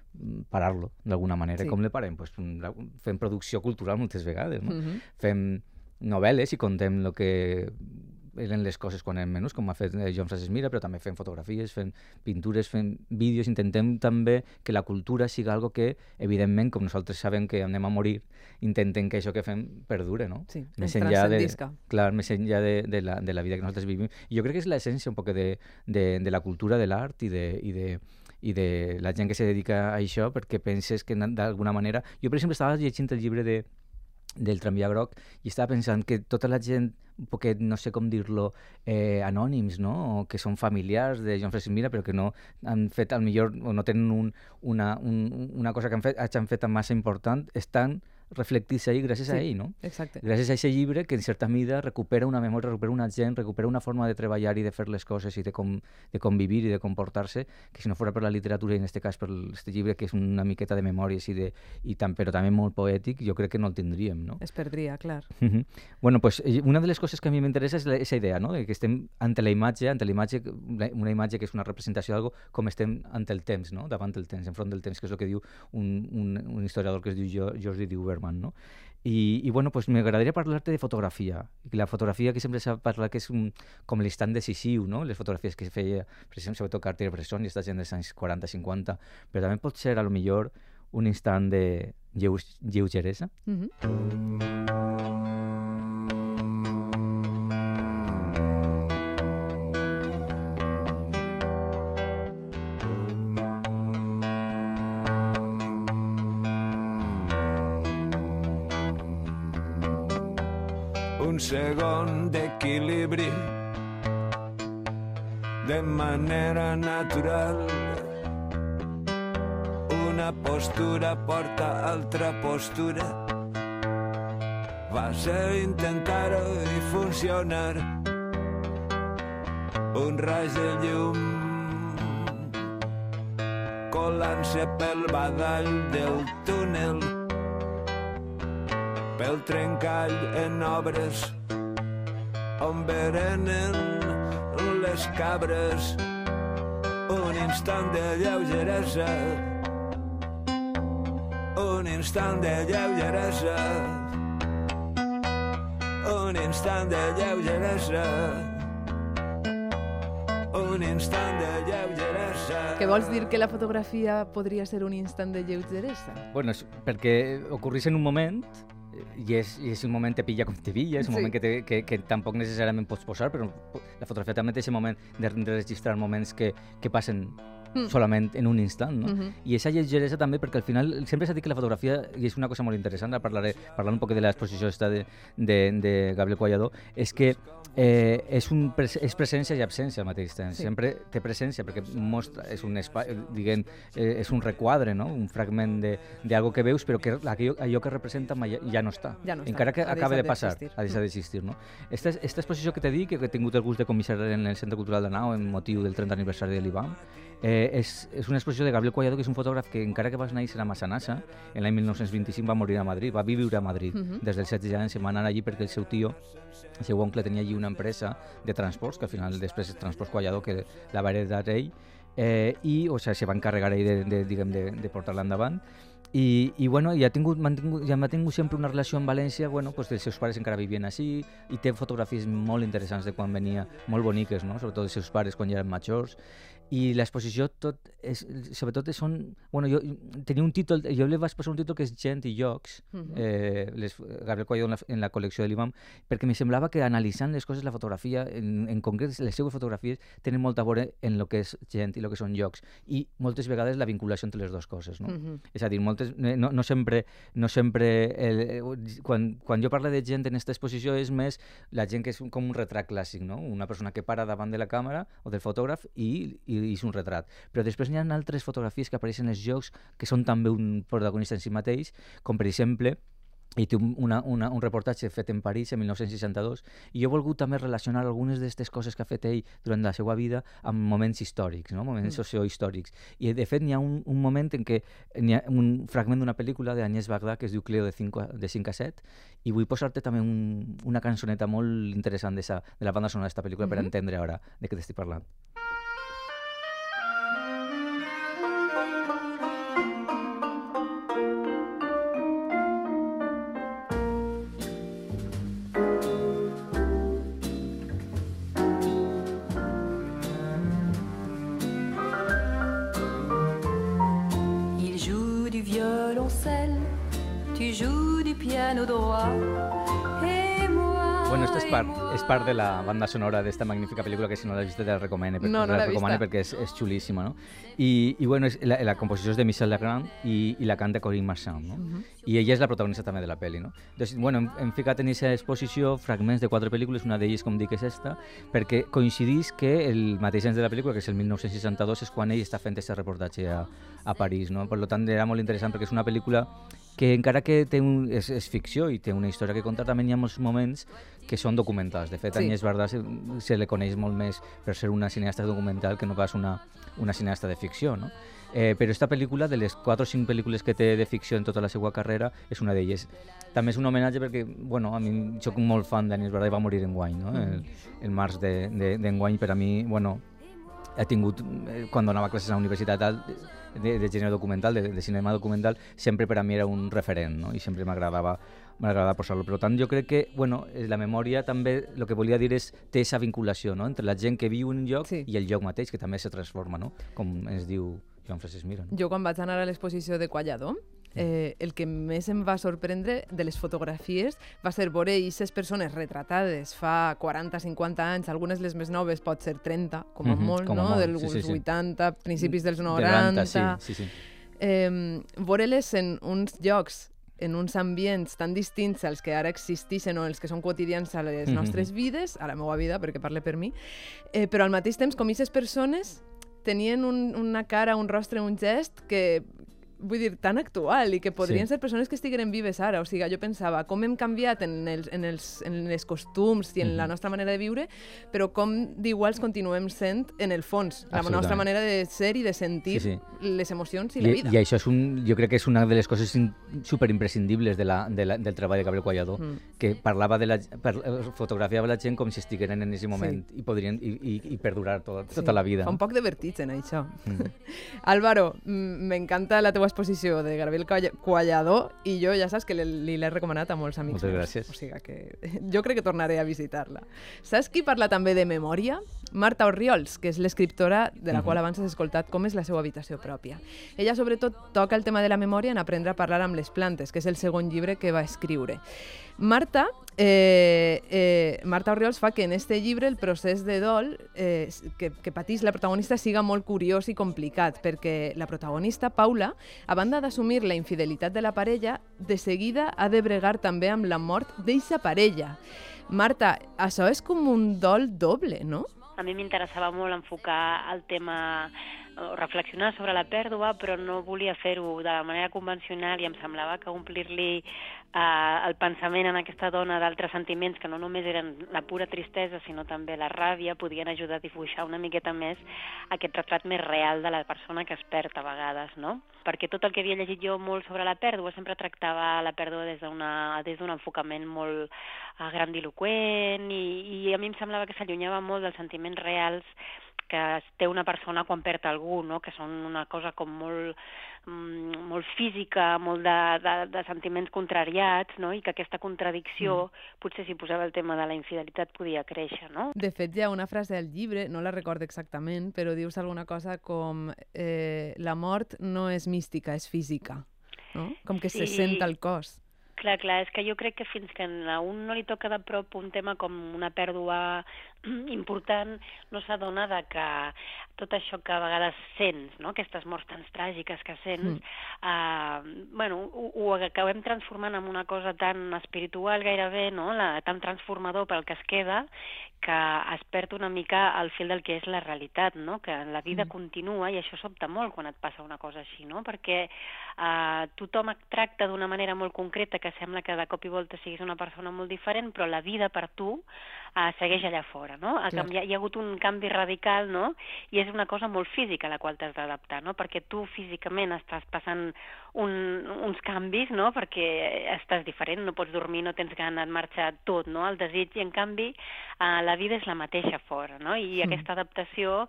parar-lo, d'alguna manera.
Sí.
Com le parem? Pues, fem producció cultural moltes vegades, no?
Mhm.
Fem novel·les i contem el que eren les coses quan érem menús, com ha fet eh, Joan Francesc Mira, però també fem fotografies, fem pintures, fem vídeos, intentem també que la cultura siga algo que, evidentment, com nosaltres sabem que anem a morir, intentem que això que fem perdure, no?
Sí,
més enllà de, clar, més enllà de, de, la, de la vida que nosaltres vivim. I jo crec que és l'essència un poc de, de, de la cultura de l'art i de, i de, i de la gent que se dedica a això perquè penses que na- d'alguna manera... Jo, per exemple, estava llegint el llibre de, del tramvia groc i estava pensant que tota la gent un poquet, no sé com dir-lo, eh, anònims, no? O que són familiars de Joan Francesc Mira, però que no han fet, al millor, o no tenen un, una, un, una cosa que han fet, hagin fet massa important, estan reflectits ahí gràcies a
Sí.
ell, no?
Exacte.
Gràcies a aquest llibre que en certa mida recupera una memòria, recupera una gent, recupera una forma de treballar i de fer les coses i de, com, de convivir i de comportar-se, que si no fos per la literatura i en aquest cas per este llibre que és una miqueta de memòries i de, i tan, però també molt poètic, jo crec que no el tindríem, no?
Es perdria, clar.
Mhm. Bueno, pues eh, una de les coses que a mi m'interessa és aquesta idea, no? De que estem ante la imatge, ante la imatge, una, imatge que és una representació d'algo, com estem ante el temps, no? Davant del temps, enfront del temps, que és el que diu un, un, un historiador que es diu Jo- Jordi Duberman, no? I, i bueno, pues m'agradaria parlar-te de fotografia. La fotografia que sempre s'ha parlat que és un, com l'instant decisiu, no? Les fotografies que feia, per exemple, sobretot Cartier-Bresson i aquesta gent dels anys 40-50, però també pot ser, a lo millor, un instant de lleu, lleugeresa.
Mhm.
Un segon d'equilibri de manera natural. Una postura porta altra postura. Vas a intentar-ho i funcionar. Un raig de llum colant-se pel badall del túnel pel trencall en obres on berenen les cabres un instant de lleugeresa un instant de lleugeresa un instant de lleugeresa un instant de lleugeresa
Què vols dir que la fotografia podria ser un instant de lleugeresa?
Bueno, és perquè ocorrís en un moment i és, i és un moment te pilla com te pilla, és un
Sí.
moment que, te, que, que tampoc necessàriament pots posar, però la fotografia també té aquest moment de, registrar moments que, que passen
Mm.
solament en un instant, no?
Mhm.
I aquesta lleugeresa també, perquè al final sempre s'ha dit que la fotografia, i és una cosa molt interessant, ara parlaré, parlant un poc de l'exposició esta de, de, de Gabriel Collador, és que eh, és, un, és presència i absència al mateix temps.
Sí.
Sempre té presència, perquè mostra, és un espai, diguem, eh, és un requadre, no? un fragment de- d'algo que veus, però que allò, allò que representa mai, ja no està.
Ja no està,
Encara que
ha
acaba de passar, ha deixat d'existir. No? Esta, esta exposició que t'he dit, que he tingut el gust de comissar en el Centre Cultural de Nau en motiu del 30 aniversari de l'IBAM, Eh, és, és una exposició de Gabriel Collado, que és un fotògraf que encara que va néixer a Massanassa, en l'any 1925 va morir a Madrid, va viure a Madrid.
Mhm.
Des dels 16 anys se'n va anar allí perquè el seu tio, el seu oncle, tenia allí una empresa de transports, que al final després és Transports Collado, que la va heredar ell, eh, i o sigui, se va encarregar ell de, de, diguem, de, de portar-la endavant. I, i bueno, ja tingut, mantingut, ja ha tingut sempre una relació amb València, bueno, pues els seus pares encara vivien així, i té fotografies molt interessants de quan venia, molt boniques, no? sobretot els seus pares quan ja eren majors, i l'exposició tot és, sobretot són, bueno, jo tenia un títol, jo li vaig posar un títol que és Gent i llocs,
Mhm.
eh, les, Gabriel Collado en la, en la col·lecció de l'IMAM, perquè me semblava que analitzant les coses, la fotografia, en, en concret les seues fotografies, tenen molt a veure en el que és gent i el que són llocs, i moltes vegades la vinculació entre les dues coses, no?
Mhm.
És a dir, moltes, eh, no, no sempre, no sempre el, quan, quan jo parlo de gent en aquesta exposició és més la gent que és com un retrat clàssic, no? una persona que para davant de la càmera o del fotògraf i, i, i és un retrat. Però després n'hi ha altres fotografies que apareixen als jocs que són també un protagonista en si mateix, com per exemple i té un, una, una, un reportatge fet en París en 1962 i jo he volgut també relacionar algunes d'aquestes coses que ha fet ell durant la seva vida amb moments històrics, no? moments
Mm.
mm. sociohistòrics. I de fet n'hi ha un, un moment en què n'hi ha un fragment d'una pel·lícula d'Agnès Bagdà que es diu Cleo de 5, a- de 5 a 7 i vull posar-te també un, una cançoneta molt interessant de, sa, de la banda sonora d'esta pel·lícula per
Mhm.
entendre ara de què t'estic parlant.
Il
part, de la banda sonora d'esta magnífica pel·lícula que si no l'has vist te la recomane, perquè,
No, no
la
vista.
perquè és, és xulíssima, no? I, i bueno, és, la, la composició és de Michel Legrand i, i la canta Corinne Marchand, no?
Mhm.
I ella és la protagonista també de la pel·li, no? Doncs, bueno, hem, hem ficat en aquesta exposició fragments de quatre pel·lícules, una d'elles, com dic, és esta, perquè coincidís que el mateix any de la pel·lícula, que és el 1962, és quan ell està fent aquest reportatge a, a París, no? Per tant, era molt interessant perquè és una pel·lícula que encara que té un, és, és ficció i té una història que contar, també hi ha molts moments que són documentals. De fet,
Sí.
Agnès Bardà se, se le coneix molt més per ser una cineasta documental que no pas una, una cineasta de ficció, no? Eh, però esta pel·lícula, de les 4 o 5 pel·lícules que té de ficció en tota la seva carrera, és una d'elles. També és un homenatge perquè, bueno, a mi soc molt fan d'Agnès Bardà i va morir en guany, no? El, el març d'enguany, de, d'enguany, per a mi, bueno, ha tingut, eh, quan donava classes a la universitat de, de gènere documental, de, de cinema documental, sempre per a mi era un referent, no? i sempre m'agradava m'agradava posar-lo. Per tant, jo crec que bueno, eh, la memòria també, el que volia dir és té aquesta vinculació no? entre la gent que viu en un lloc
Sí.
i el lloc mateix, que també se transforma, no? com ens diu Joan Francesc Mira. No?
Jo quan vaig anar a l'exposició de Quallado, eh, el que més em va sorprendre de les fotografies va ser veure aquestes persones retratades fa 40-50 anys, algunes les més noves pot ser 30, com a
Mhm,
molt,
com a
no?
molt,
Dels
sí, sí, sí.
80, principis dels
De
90.
sí, sí, sí.
eh, veure-les en uns llocs en uns ambients tan distints als que ara existeixen o els que són quotidians a les
Mhm.
nostres vides, a la meva vida, perquè parle per mi, eh, però al mateix temps com aquestes persones tenien un, una cara, un rostre, un gest que vull dir, tan actual i que podrien
Sí.
ser persones que estigueren vives ara. O sigui, jo pensava com hem canviat en els, en els, en els costums i en la
Mhm.
nostra manera de viure, però com d'iguals continuem sent en el fons, la nostra manera de ser i de sentir
Sí, sí.
les emocions i,
I,
la vida.
I això és un, jo crec que és una de les coses in- superimprescindibles de la, de la, del treball de Gabriel Collado,
Mm.
que parlava de la, per, eh, fotografiava la gent com si estigueren en aquest moment i podrien i, i, i perdurar to, tota
Sí,
la vida.
Fa un poc de vertigen, això.
Mm. *laughs*
Álvaro, mm, m'encanta la teua exposició de Gabriel Cuallado i jo ja saps que li- l'he recomanat a molts amics.
Moltes
meus.
gràcies.
O sigui que *laughs* jo crec que tornaré a visitar-la. Saps qui parla també de memòria? Marta Orriols, que és l'escriptora de la
Mhm.
qual abans has escoltat com és la seva habitació pròpia. Ella sobretot toca el tema de la memòria en aprendre a parlar amb les plantes, que és el segon llibre que va escriure. Marta, eh, eh, Marta Orriols fa que en este llibre el procés de dol eh, que, que patís la protagonista siga molt curiós i complicat, perquè la protagonista, Paula, a banda d'assumir la infidelitat de la parella, de seguida ha de bregar també amb la mort d'eixa parella. Marta, això és com un dol doble, no?
A mi m'interessava molt enfocar el tema reflexionar sobre la pèrdua, però no volia fer-ho de la manera convencional i em semblava que omplir-li eh, el pensament en aquesta dona d'altres sentiments que no només eren la pura tristesa, sinó també la ràbia, podien ajudar a dibuixar una miqueta més aquest retrat més real de la persona que es perd a vegades, no? Perquè tot el que havia llegit jo molt sobre la pèrdua sempre tractava la pèrdua des d'un enfocament molt eh, grandiloquent i, i a mi em semblava que s'allunyava molt dels sentiments reals que té una persona quan perd algú, no? que són una cosa com molt, mm, molt física, molt de, de, de sentiments contrariats, no? i que aquesta contradicció, mm. potser si posava el tema de la infidelitat, podia créixer. No?
De fet, hi ha una frase del llibre, no la recordo exactament, però dius alguna cosa com eh, la mort no és mística, és física. No? Com que sí. se sent al cos.
Clar, clar, és que jo crec que fins que a un no li toca de prop un tema com una pèrdua *clears throat* important, no s'adona de que tot això que a vegades sents, no? aquestes morts tan tràgiques que sents, mm. eh, bueno, ho, ho acabem transformant en una cosa tan espiritual gairebé, no? la, tan transformador pel que es queda, que es perd una mica al fil del que és la realitat, no? que la vida mm. continua i això sobta molt quan et passa una cosa així, no? perquè eh, tothom et tracta d'una manera molt concreta que sembla que de cop i volta siguis una persona molt diferent, però la vida per tu eh, segueix allà fora, no? Ha, canviat, hi ha hagut un canvi radical, no? I és una cosa molt física a la qual t'has d'adaptar, no? Perquè tu físicament estàs passant un, uns canvis, no? Perquè estàs diferent, no pots dormir, no tens gana, et marxa tot, no? El desig, i en canvi eh, la vida és la mateixa fora, no? I mm. aquesta adaptació,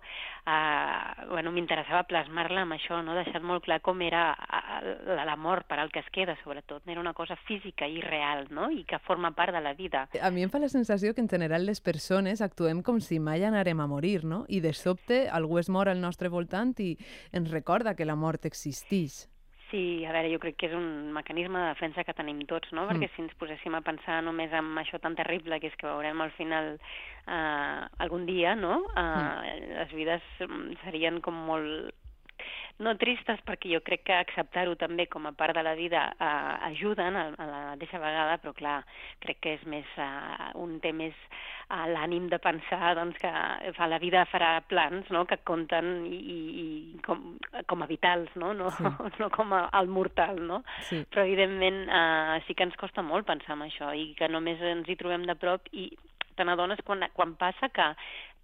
eh, bueno, m'interessava plasmar-la amb això, no? Deixar molt clar com era eh, la mort per al que es queda, sobretot. Era una cosa física i real, no? I que forma part de la vida.
A mi em fa la sensació que en general les persones actuem com si mai anarem a morir, no? I de sobte algú es mor al nostre voltant i ens recorda que la mort existeix.
Sí, a veure, jo crec que és un mecanisme de defensa que tenim tots, no? Perquè mm. si ens poséssim a pensar només en això tan terrible que és que veurem al final eh, algun dia, no? Eh, mm. Les vides mm, serien com molt no tristes perquè jo crec que acceptar-ho també com a part de la vida eh, ajuden a, a la mateixa vegada, però clar, crec que és més, eh, un té més eh, l'ànim de pensar doncs, que fa la vida farà plans no? que compten i, i, i com, com a vitals, no, no, sí. *laughs* no com a, al mortal, no? Sí. Però evidentment eh, sí que ens costa molt pensar en això i que només ens hi trobem de prop i te n'adones quan, quan passa que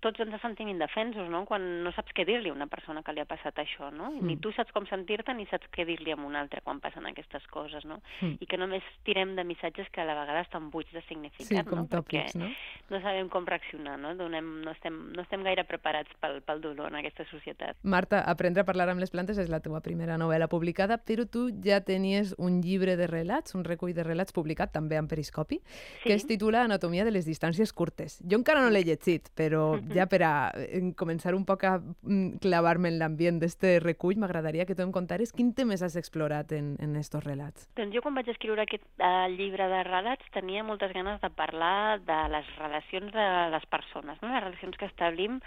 tots ens sentim indefensos, no?, quan no saps què dir-li a una persona que li ha passat això, no? Mm. Ni tu saps com sentir-te ni saps què dir-li a un altre quan passen aquestes coses, no? Mm. I que només tirem de missatges que a la vegada estan buits de significat,
sí, com
no?
Tòpics,
Perquè
no?
no sabem com reaccionar, no? Donem, no, estem, no estem gaire preparats pel, pel dolor en aquesta societat.
Marta, Aprendre a parlar amb les plantes és la teva primera novel·la publicada, però tu ja tenies un llibre de relats, un recull de relats publicat també en Periscopi, sí. que es titula Anatomia de les distàncies curtes. Jo encara no l'he llegit, però ja per a en començar un poc a mm, clavar-me en l'ambient d'este recull, m'agradaria que tu em contares quin temes has explorat en, en estos relats.
Doncs jo quan vaig escriure aquest uh, llibre de relats tenia moltes ganes de parlar de les relacions de les persones, no? les relacions que establim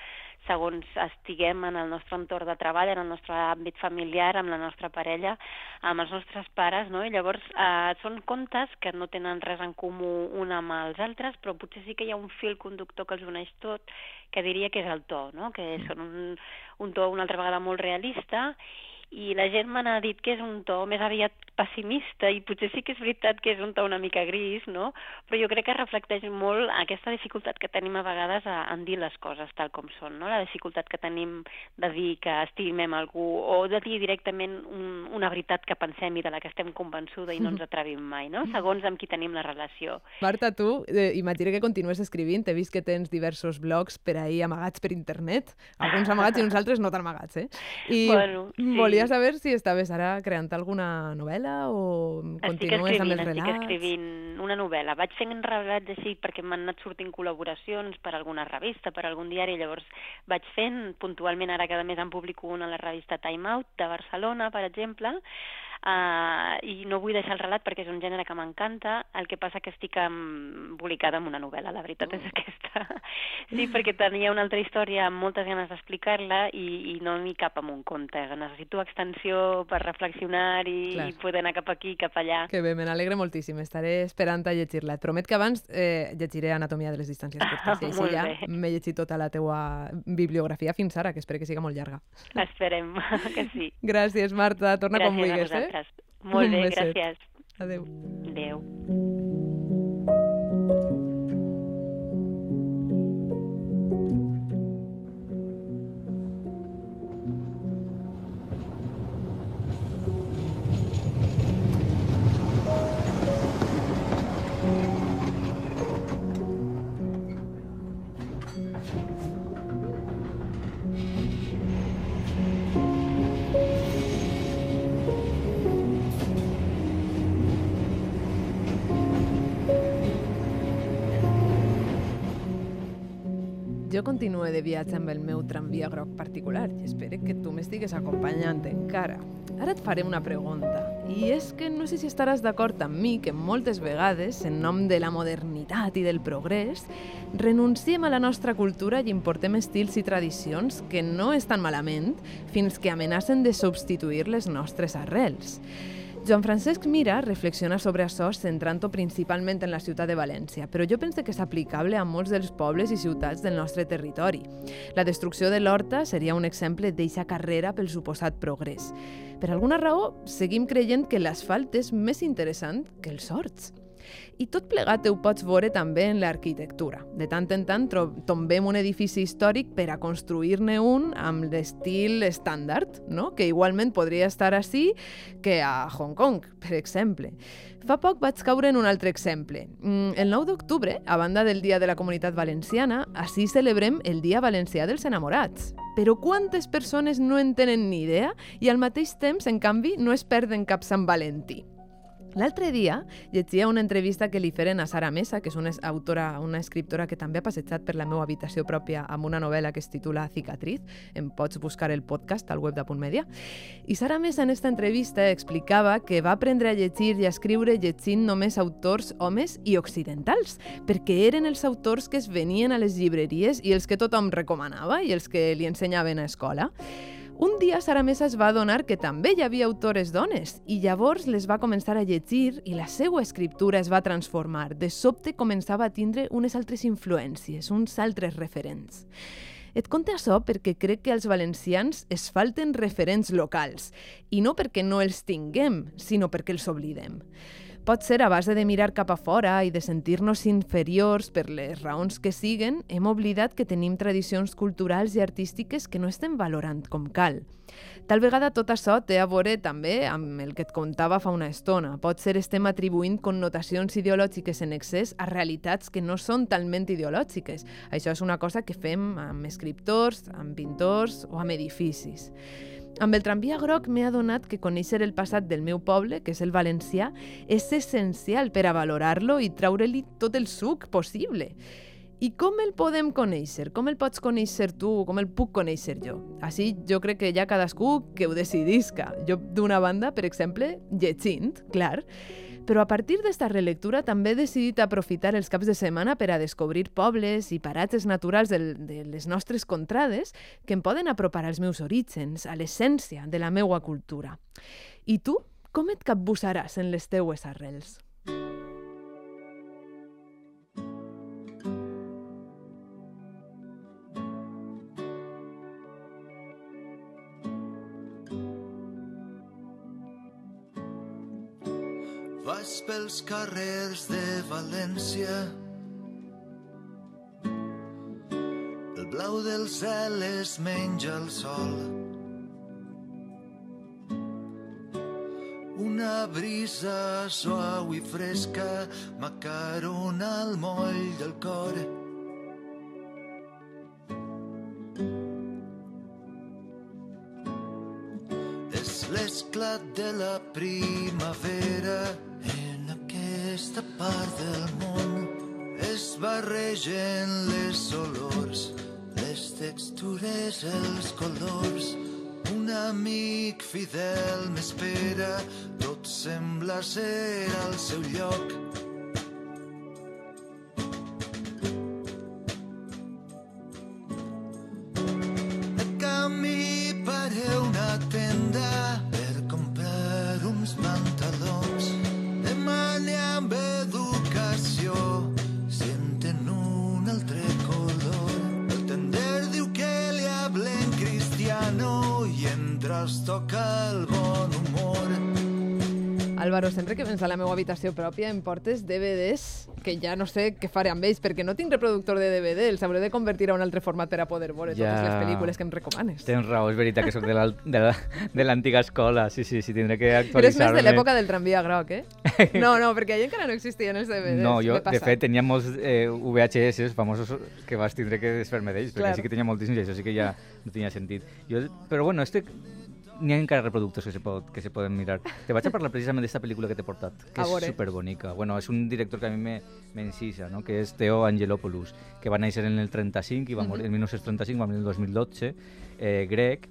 segons estiguem en el nostre entorn de treball, en el nostre àmbit familiar, amb la nostra parella, amb els nostres pares, no? I llavors eh, són contes que no tenen res en comú un amb els altres, però potser sí que hi ha un fil conductor que els uneix tot, que diria que és el to, no? Que mm. són un, un to una altra vegada molt realista i la gent me n'ha dit que és un to més aviat pessimista i potser sí que és veritat que és un to una mica gris, no? Però jo crec que reflecteix molt aquesta dificultat que tenim a vegades a, en dir les coses tal com són, no? La dificultat que tenim de dir que estimem algú o de dir directament un, una veritat que pensem i de la que estem convençuda i no ens *laughs* atrevim mai, no? Segons amb qui tenim la relació.
Marta, tu, eh, imagina que continues escrivint, he vist que tens diversos blogs per ahir amagats per internet, alguns amagats i uns altres no tan amagats, eh? I
bueno, sí.
volia volia saber si estaves ara creant alguna novel·la o continues amb els relats.
Estic escrivint una novel·la. Vaig fent relats així perquè m'han anat sortint col·laboracions per alguna revista, per algun diari, llavors vaig fent, puntualment ara cada mes en publico una a la revista Time Out de Barcelona, per exemple, uh, i no vull deixar el relat perquè és un gènere que m'encanta, el que passa que estic embolicada amb una novel·la, la veritat és aquesta. *laughs* Sí, perquè tenia una altra història amb moltes ganes d'explicar-la i, i no n'hi cap amb un conte. Necessito extensió per reflexionar i,
Clar.
i poder anar cap aquí, cap allà.
Que bé, me n'alegre moltíssim. Estaré esperant a llegir-la. Et promet que abans eh, llegiré Anatomia de les distàncies curtes. I així ja m'he llegit tota la teua bibliografia fins ara, que espero que siga molt llarga.
Esperem *laughs* que sí.
Gràcies, Marta. Torna quan
gràcies
vulguis,
a
eh?
Vosaltres. Molt *laughs* bé, gràcies.
Adéu.
Adéu.
Jo continuo de viatge amb el meu tramvia groc particular i espero que tu m'estigues acompanyant encara. Ara et faré una pregunta, i és que no sé si estaràs d'acord amb mi que moltes vegades, en nom de la modernitat i del progrés, renunciem a la nostra cultura i importem estils i tradicions que no estan malament fins que amenacen de substituir les nostres arrels. Joan Francesc Mira reflexiona sobre això centrant-ho principalment en la ciutat de València, però jo penso que és aplicable a molts dels pobles i ciutats del nostre territori. La destrucció de l'horta seria un exemple d'eixa carrera pel suposat progrés. Per alguna raó, seguim creient que l'asfalt és més interessant que els horts. I tot plegat ho pots veure també en l'arquitectura. De tant en tant tombem un edifici històric per a construir-ne un amb l'estil estàndard, no? que igualment podria estar així que a Hong Kong, per exemple. Fa poc vaig caure en un altre exemple. Mm, El 9 d'octubre, a banda del Dia de la Comunitat Valenciana, així celebrem el Dia Valencià dels Enamorats. Però quantes persones no en tenen ni idea i al mateix temps, en canvi, no es perden cap Sant Valentí? L'altre dia llegia una entrevista que li feren a Sara Mesa, que és una autora, una escriptora que també ha passejat per la meva habitació pròpia amb una novel·la que es titula Cicatriz. Em pots buscar el podcast al web de Punt Media. I Sara Mesa en aquesta entrevista explicava que va aprendre a llegir i a escriure llegint només autors homes i occidentals, perquè eren els autors que es venien a les llibreries i els que tothom recomanava i els que li ensenyaven a escola. Un dia Sara Mesa es va adonar que també hi havia autores dones i llavors les va començar a llegir i la seva escriptura es va transformar. De sobte començava a tindre unes altres influències, uns altres referents. Et conte això perquè crec que als valencians es falten referents locals i no perquè no els tinguem, sinó perquè els oblidem. Pot ser a base de mirar cap a fora i de sentir-nos inferiors per les raons que siguen, hem oblidat que tenim tradicions culturals i artístiques que no estem valorant com cal. Tal vegada tot això té a veure també amb el que et contava fa una estona. Pot ser estem atribuint connotacions ideològiques en excés a realitats que no són talment ideològiques. Això és una cosa que fem amb escriptors, amb pintors o amb edificis. Amb el tramvia groc m'he adonat que conèixer el passat del meu poble, que és el valencià, és essencial per a valorar-lo i treure-li tot el suc possible. I com el podem conèixer? Com el pots conèixer tu? Com el puc conèixer jo? Així jo crec que ja cadascú que ho decidisca. Jo, d'una banda, per exemple, llegint, clar, però a partir d'esta relectura també he decidit aprofitar els caps de setmana per a descobrir pobles i paratges naturals del, de les nostres contrades que em poden apropar als meus orígens, a l'essència de la meua cultura. I tu, com et capbussaràs en les teues arrels?
Pels carrers de València. El blau del cel es menja el sol. Una brisa suau i fresca m'acarona el moll del cor. És l'esclat de la primavera part del món. Es barregen les olors, les textures, els colors. Un amic fidel m'espera sembla ser al seu lloc.
Álvaro, sempre que vens a la meva habitació pròpia em portes DVDs que ja no sé què faré amb ells, perquè no tinc reproductor de DVD, els hauré de convertir a un altre format per a poder veure
Ja.
totes les pel·lícules que em recomanes.
Tens raó, és veritat que sóc de de la- l'antiga escola. Sí, sí, sí, tindré que
Però és més
actualitzar-me.
de l'època del tramvia groc, eh? *laughs* No, no, perquè allà encara no existien els DVDs.
No, jo, de fet, tenia molts eh, VHS famosos que vas tindre que desfer-me d'ells, perquè sí que tenia moltíssims i això sí que ja no tenia sentit. Jo, però bueno, este n'hi ha encara reproductors que se, pot, que se poden mirar. Te vaig a parlar precisament d'esta pel·lícula que t'he portat, que és superbonica. Bueno, és un director que a mi me- m'encisa, no? que és Theo Angelopoulos, que va néixer en el 35 i va morir en 1935, va morir en el 2012, eh, grec,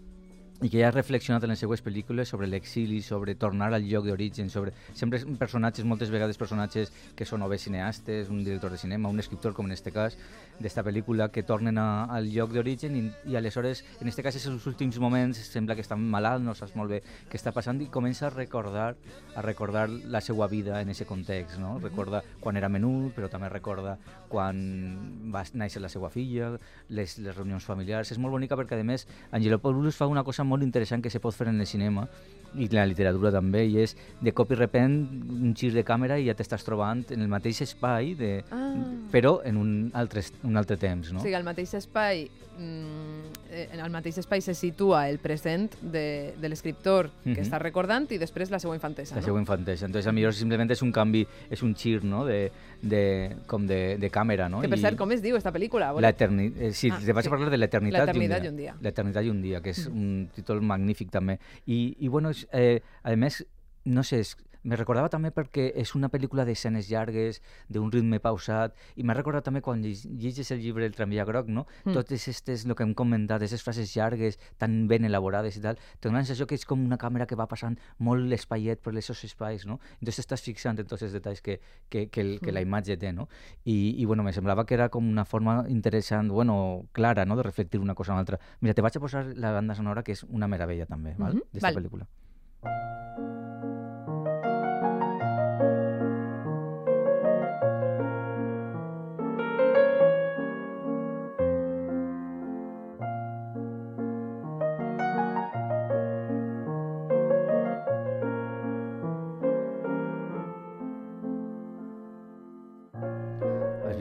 i que ja ha reflexionat en les seues pel·lícules sobre l'exili, sobre tornar al lloc d'origen, sobre sempre personatges, moltes vegades personatges que són o bé cineastes, un director de cinema, un escriptor, com en este cas, d'esta pel·lícula, que tornen a, al lloc d'origen i, i aleshores, en este cas, els últims moments, sembla que està malalt, no saps molt bé què està passant i comença a recordar a recordar la seva vida en aquest context, no? Recorda quan era menut, però també recorda quan va néixer la seva filla, les, les reunions familiars. És molt bonica perquè, a més, Angelopoulos fa una cosa molt interessant que se pot fer en el cinema i la literatura també, i és de cop i repent un gir de càmera i ja t'estàs trobant en el mateix espai, de,
Ah.
però en un altre, un altre temps, no?
O sigui, al mateix espai, mm, eh, en el mateix espai se situa el present de, de l'escriptor que
Mhm.
està recordant i després la seva infantesa,
la
no?
seva infantesa. Entonces, a millor simplement és un canvi, és un gir, no?, de, de, com de, de càmera, no?
Que per
I-
cert, com es diu esta pel·lícula?
L'eterni... Eh, sí,
Ah,
te vaig
sí.
a parlar de l'eternitat i un dia.
dia.
L'eternitat i un dia, que és un títol magnífic també. I, i bueno, és, eh, a més, no sé, és, me recordava també perquè és una pel·lícula d'escenes llargues, d'un ritme pausat, i m'ha recordat també quan llegis el llibre El tramvia groc, no?
Mm.
Totes aquestes, el que hem comentat, aquestes frases llargues, tan ben elaborades i tal, té una sensació que és com una càmera que va passant molt l'espaiet per aquests espais, no? Entonces estàs fixant en tots els detalls que, que, que, el, que la imatge té, no? I, i bueno, me semblava que era com una forma interessant, bueno, clara, no?, de reflectir una cosa a l'altra. Mira, te vaig a posar la banda sonora, que és una meravella també, val?
Mhm,
d'esta
val.
pel·lícula. Has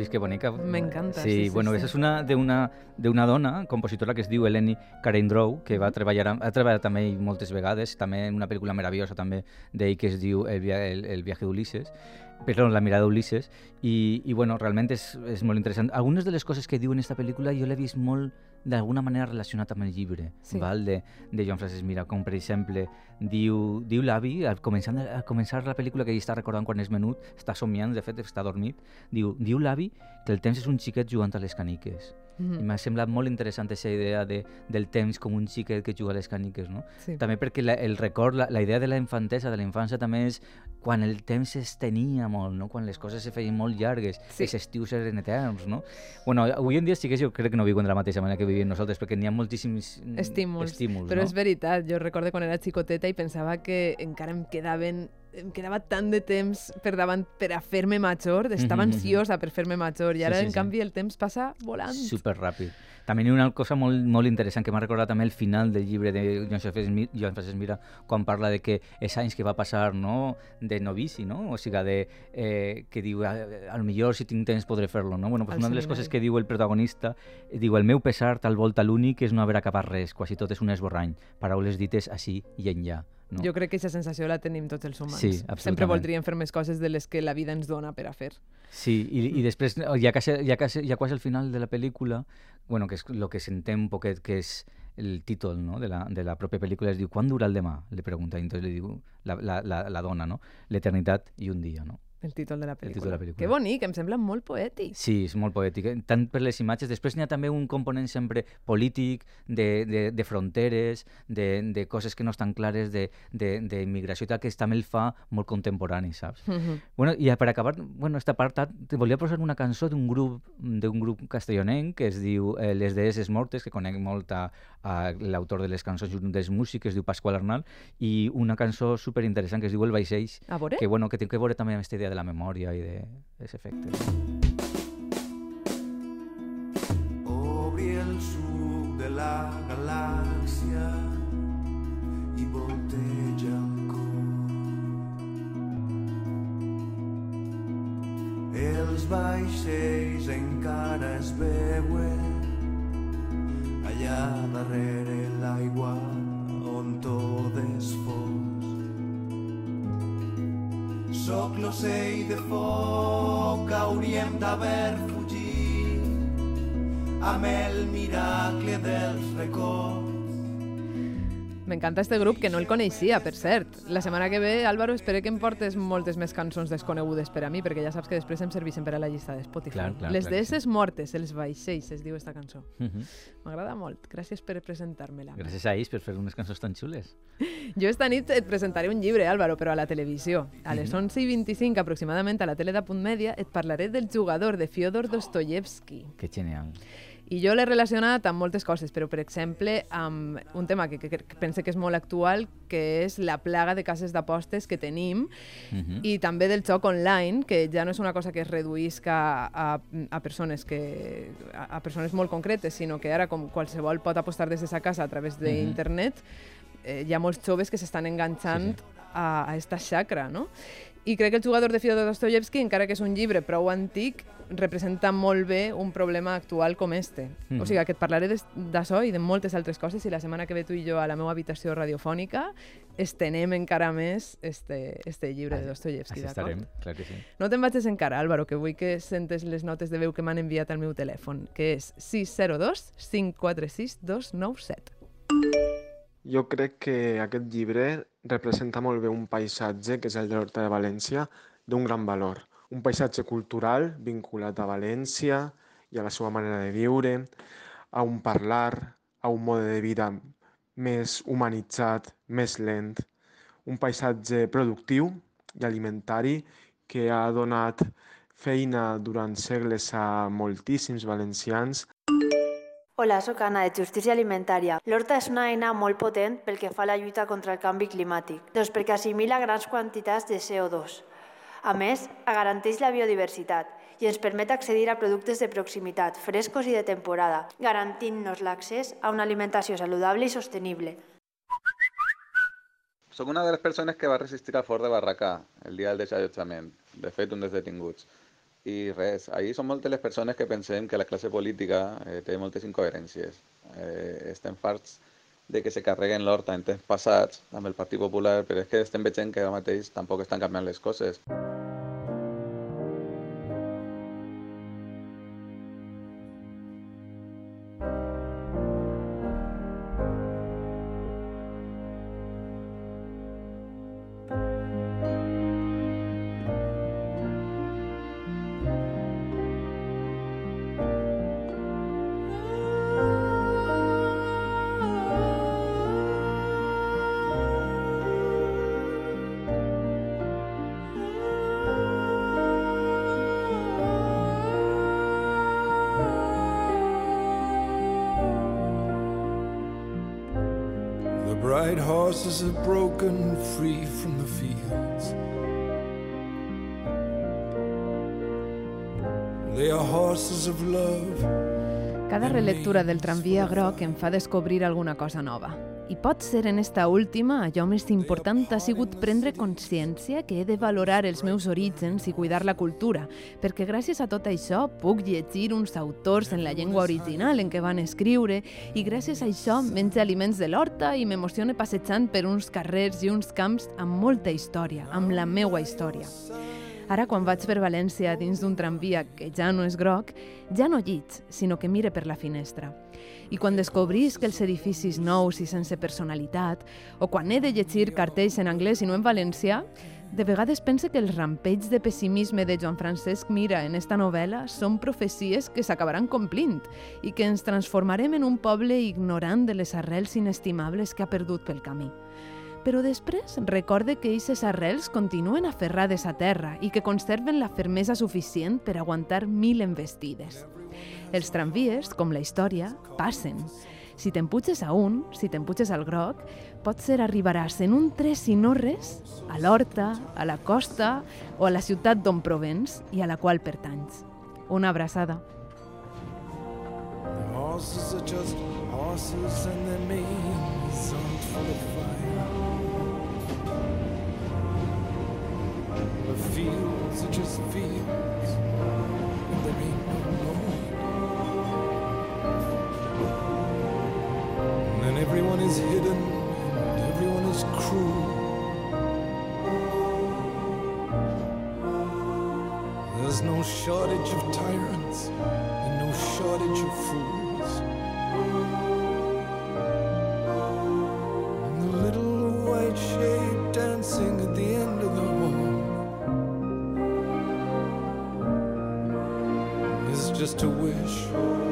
vist que bonica?
M'encanta,
Sí,
sí, sí,
bueno,
sí.
esa és una d'una d'una dona, compositora que es diu Eleni Karendrou, que va treballar, ha treballat també moltes vegades, també en una pel·lícula meravellosa també d'ell que es diu El, via, el, el viaje d'Ulisses, perdó, La mirada d'Ulisses, i, i bueno, realment és, és molt interessant. Algunes de les coses que diu en aquesta pel·lícula jo l'he vist molt d'alguna manera relacionat amb el llibre
Sí.
val? De, de Joan Francesc Mira, com per exemple diu, diu l'avi, al començar, al començar la pel·lícula que ell està recordant quan és menut, està somiant, de fet està dormit, diu, diu l'avi que el temps és un xiquet jugant a les caniques. I
Mhm.
m'ha semblat molt interessant aquesta idea de, del temps com un xiquet que juga a les caniques, no?
Sí.
També perquè la, el record, la, la idea de la infantesa, de la infància també és quan el temps s'estenia molt, no? Quan les coses se feien molt llargues,
Sí.
els estius eren eterns, no? Bueno, avui en dia sí que jo crec que no viuen de la mateixa manera que vivim nosaltres, perquè n'hi ha moltíssims mm,
Estímuls.
estímuls
Però
no?
és veritat, jo recordo quan era xicoteta i pensava que encara em quedaven em quedava tant de temps per davant per a fer-me major, estava
Mhm, mhm.
ansiosa per fer-me major i
Sí,
ara,
sí,
en
sí.
canvi, el temps passa volant.
Super ràpid. També hi ha una cosa molt, molt interessant que m'ha recordat també el final del llibre de Joan Francesc Mi- Joan Francesc Mira, quan parla de que els anys que va passar no, de novici, no? o sigui, de, eh, que diu, a, a lo millor si tinc temps podré fer-lo. No? Bueno, pues
Al
una de les coses que diu el protagonista, diu, el meu pesar tal volta l'únic és no haver acabat res, quasi tot és un esborrany, paraules dites així i enllà. No?
Jo crec que aquesta sensació la tenim tots els humans.
Sí,
Sempre voldríem fer més coses de les que la vida ens dona per a fer.
Sí, i, i després, ja quasi, ja, quasi, ja quasi al final de la pel·lícula, bueno, que és el que s'entén un poquet, que és el títol no? de, la, de la pròpia pel·lícula, es diu «Quan dura el demà?», le pregunta, i entonces li diu la, la, la, la dona, no? «L'eternitat i un dia», no?
El títol de la pel·lícula.
títol de la pel·lícula.
Que bonic, em sembla molt poètic.
Sí, és molt poètic, eh? tant per les imatges. Després n'hi ha també un component sempre polític, de, de, de fronteres, de, de coses que no estan clares, de- de- d'immigració i tal, que també el fa molt contemporani, saps?
Mhm.
Bueno, I per acabar, bueno, esta part, te volia posar una cançó d'un grup d'un grup castellonenc que es diu eh, Les Deeses Mortes, que conec molt a, a l'autor de les cançons des músic, que es diu Pasqual Arnal, i una cançó superinteressant que es diu El
veure?
que, bueno, que té que veure també amb aquesta idea de la memòria i d'aquests efectes.
Obri el suc de la galàxia i volteja el cor. Els vaixells encara es veuen allà darrere l'aigua on tot és fos. Soc l'ocell de foc que hauríem d'haver fugit amb el miracle dels records.
M'encanta este grup, que no el coneixia, per cert. La setmana que ve, Álvaro, espero que em portes moltes més cançons desconegudes per a mi, perquè ja saps que després em serveixen per a la llista de Spotify.
Clar, clar,
Les deesses mortes, els vaixells, es diu esta cançó.
Mhm.
M'agrada molt. Gràcies per presentar-me-la.
Gràcies a ells per fer unes cançons tan xules.
Jo esta nit et presentaré un llibre, Álvaro, però a la televisió. A les 11 i 25, aproximadament, a la tele de Punt Mèdia, et parlaré del jugador de Fyodor Dostoyevsky.
Que genial.
I jo l'he relacionat amb moltes coses, però, per exemple, amb un tema que, que, que pense que és molt actual, que és la plaga de cases d'apostes que tenim,
Mhm.
i també del joc online, que ja no és una cosa que es reduïsca a, a, persones que, a, a persones molt concretes, sinó que ara com qualsevol pot apostar des de sa casa a través d'internet, eh, hi ha molts joves que s'estan enganxant
Sí,
a, a esta xacra, no? I crec que el jugador de Fyodor Dostoyevsky, encara que és un llibre prou antic, representa molt bé un problema actual com este.
Mhm.
O sigui, que et parlaré d'això i de moltes altres coses i la setmana que ve tu i jo a la meva habitació radiofònica estenem encara més este, este llibre de Dostoyevsky,
Així
d'acord?
estarem, clar que sí.
No te'n vagis encara, Álvaro, que vull que sentes les notes de veu que m'han enviat al meu telèfon, que és 602 546 297.
Jo crec que aquest llibre representa molt bé un paisatge, que és el de l'Horta de València, d'un gran valor. Un paisatge cultural vinculat a València i a la seva manera de viure, a un parlar, a un mode de vida més humanitzat, més lent. Un paisatge productiu i alimentari que ha donat feina durant segles a moltíssims valencians
Hola, sóc Anna, de Justícia Alimentària. L'horta és una eina molt potent pel que fa a la lluita contra el canvi climàtic, doncs perquè assimila grans quantitats de CO2. A més, garanteix la biodiversitat i ens permet accedir a productes de proximitat, frescos i de temporada, garantint-nos l'accés a una alimentació saludable i sostenible.
Soc una de les persones que va resistir al fort de Barracà el dia del desallotjament, de fet un dels detinguts. I res, ahir són moltes les persones que pensem que la classe política eh, té moltes incoherències. Eh, estem farts de que se carreguen l'horta en temps passats amb el Partit Popular, però és que estem veient que ara mateix tampoc estan canviant les coses.
Relectura del tramvia groc em fa descobrir alguna cosa nova. I pot ser en esta última allò més important ha sigut prendre consciència que he de valorar els meus orígens i cuidar la cultura, perquè gràcies a tot això puc llegir uns autors en la llengua original en què van escriure i gràcies a això menjo aliments de l'horta i m'emocione passejant per uns carrers i uns camps amb molta història, amb la meua història. Ara, quan vaig per València dins d'un tramvia que ja no és groc, ja no lliig, sinó que mire per la finestra. I quan descobrisc els edificis nous i sense personalitat, o quan he de llegir cartells en anglès i no en valencià, De vegades pense que els rampeigs de pessimisme de Joan Francesc Mira en esta novel·la són profecies que s'acabaran complint i que ens transformarem en un poble ignorant de les arrels inestimables que ha perdut pel camí. Però després recorde que aquestes arrels continuen aferrades a terra i que conserven la fermesa suficient per aguantar mil embestides. Els tramvies, com la història, passen. Si t'empuges a un, si t'empuges al groc, potser arribaràs en un tres i no res a l'Horta, a la costa o a la ciutat d'on provens i a la qual pertanys. Una abraçada.
Horses are just horses and their manes aren't full of The fields are just fields and there ain't no Lord. And everyone is hidden and everyone is cruel. There's no shortage of tyrants and no shortage of fools. And the little white shape is just a wish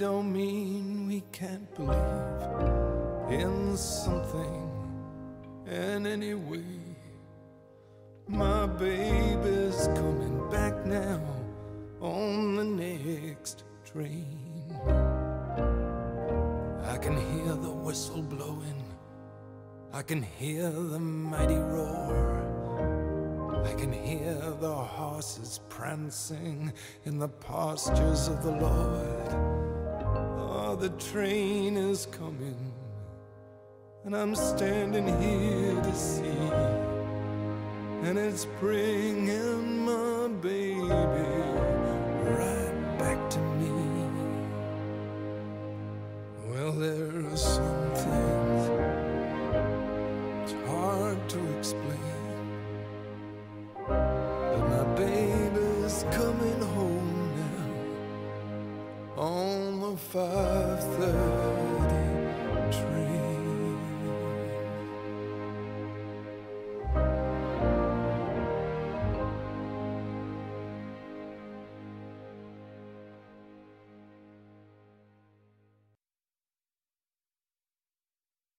don't mean we can't believe in something in any way. My baby's coming back now on the next train. I can hear the whistle blowing. I can hear the mighty roar. I can hear the horses prancing in the pastures of the Lord. The train is coming, and I'm standing here to see. And it's bringing my baby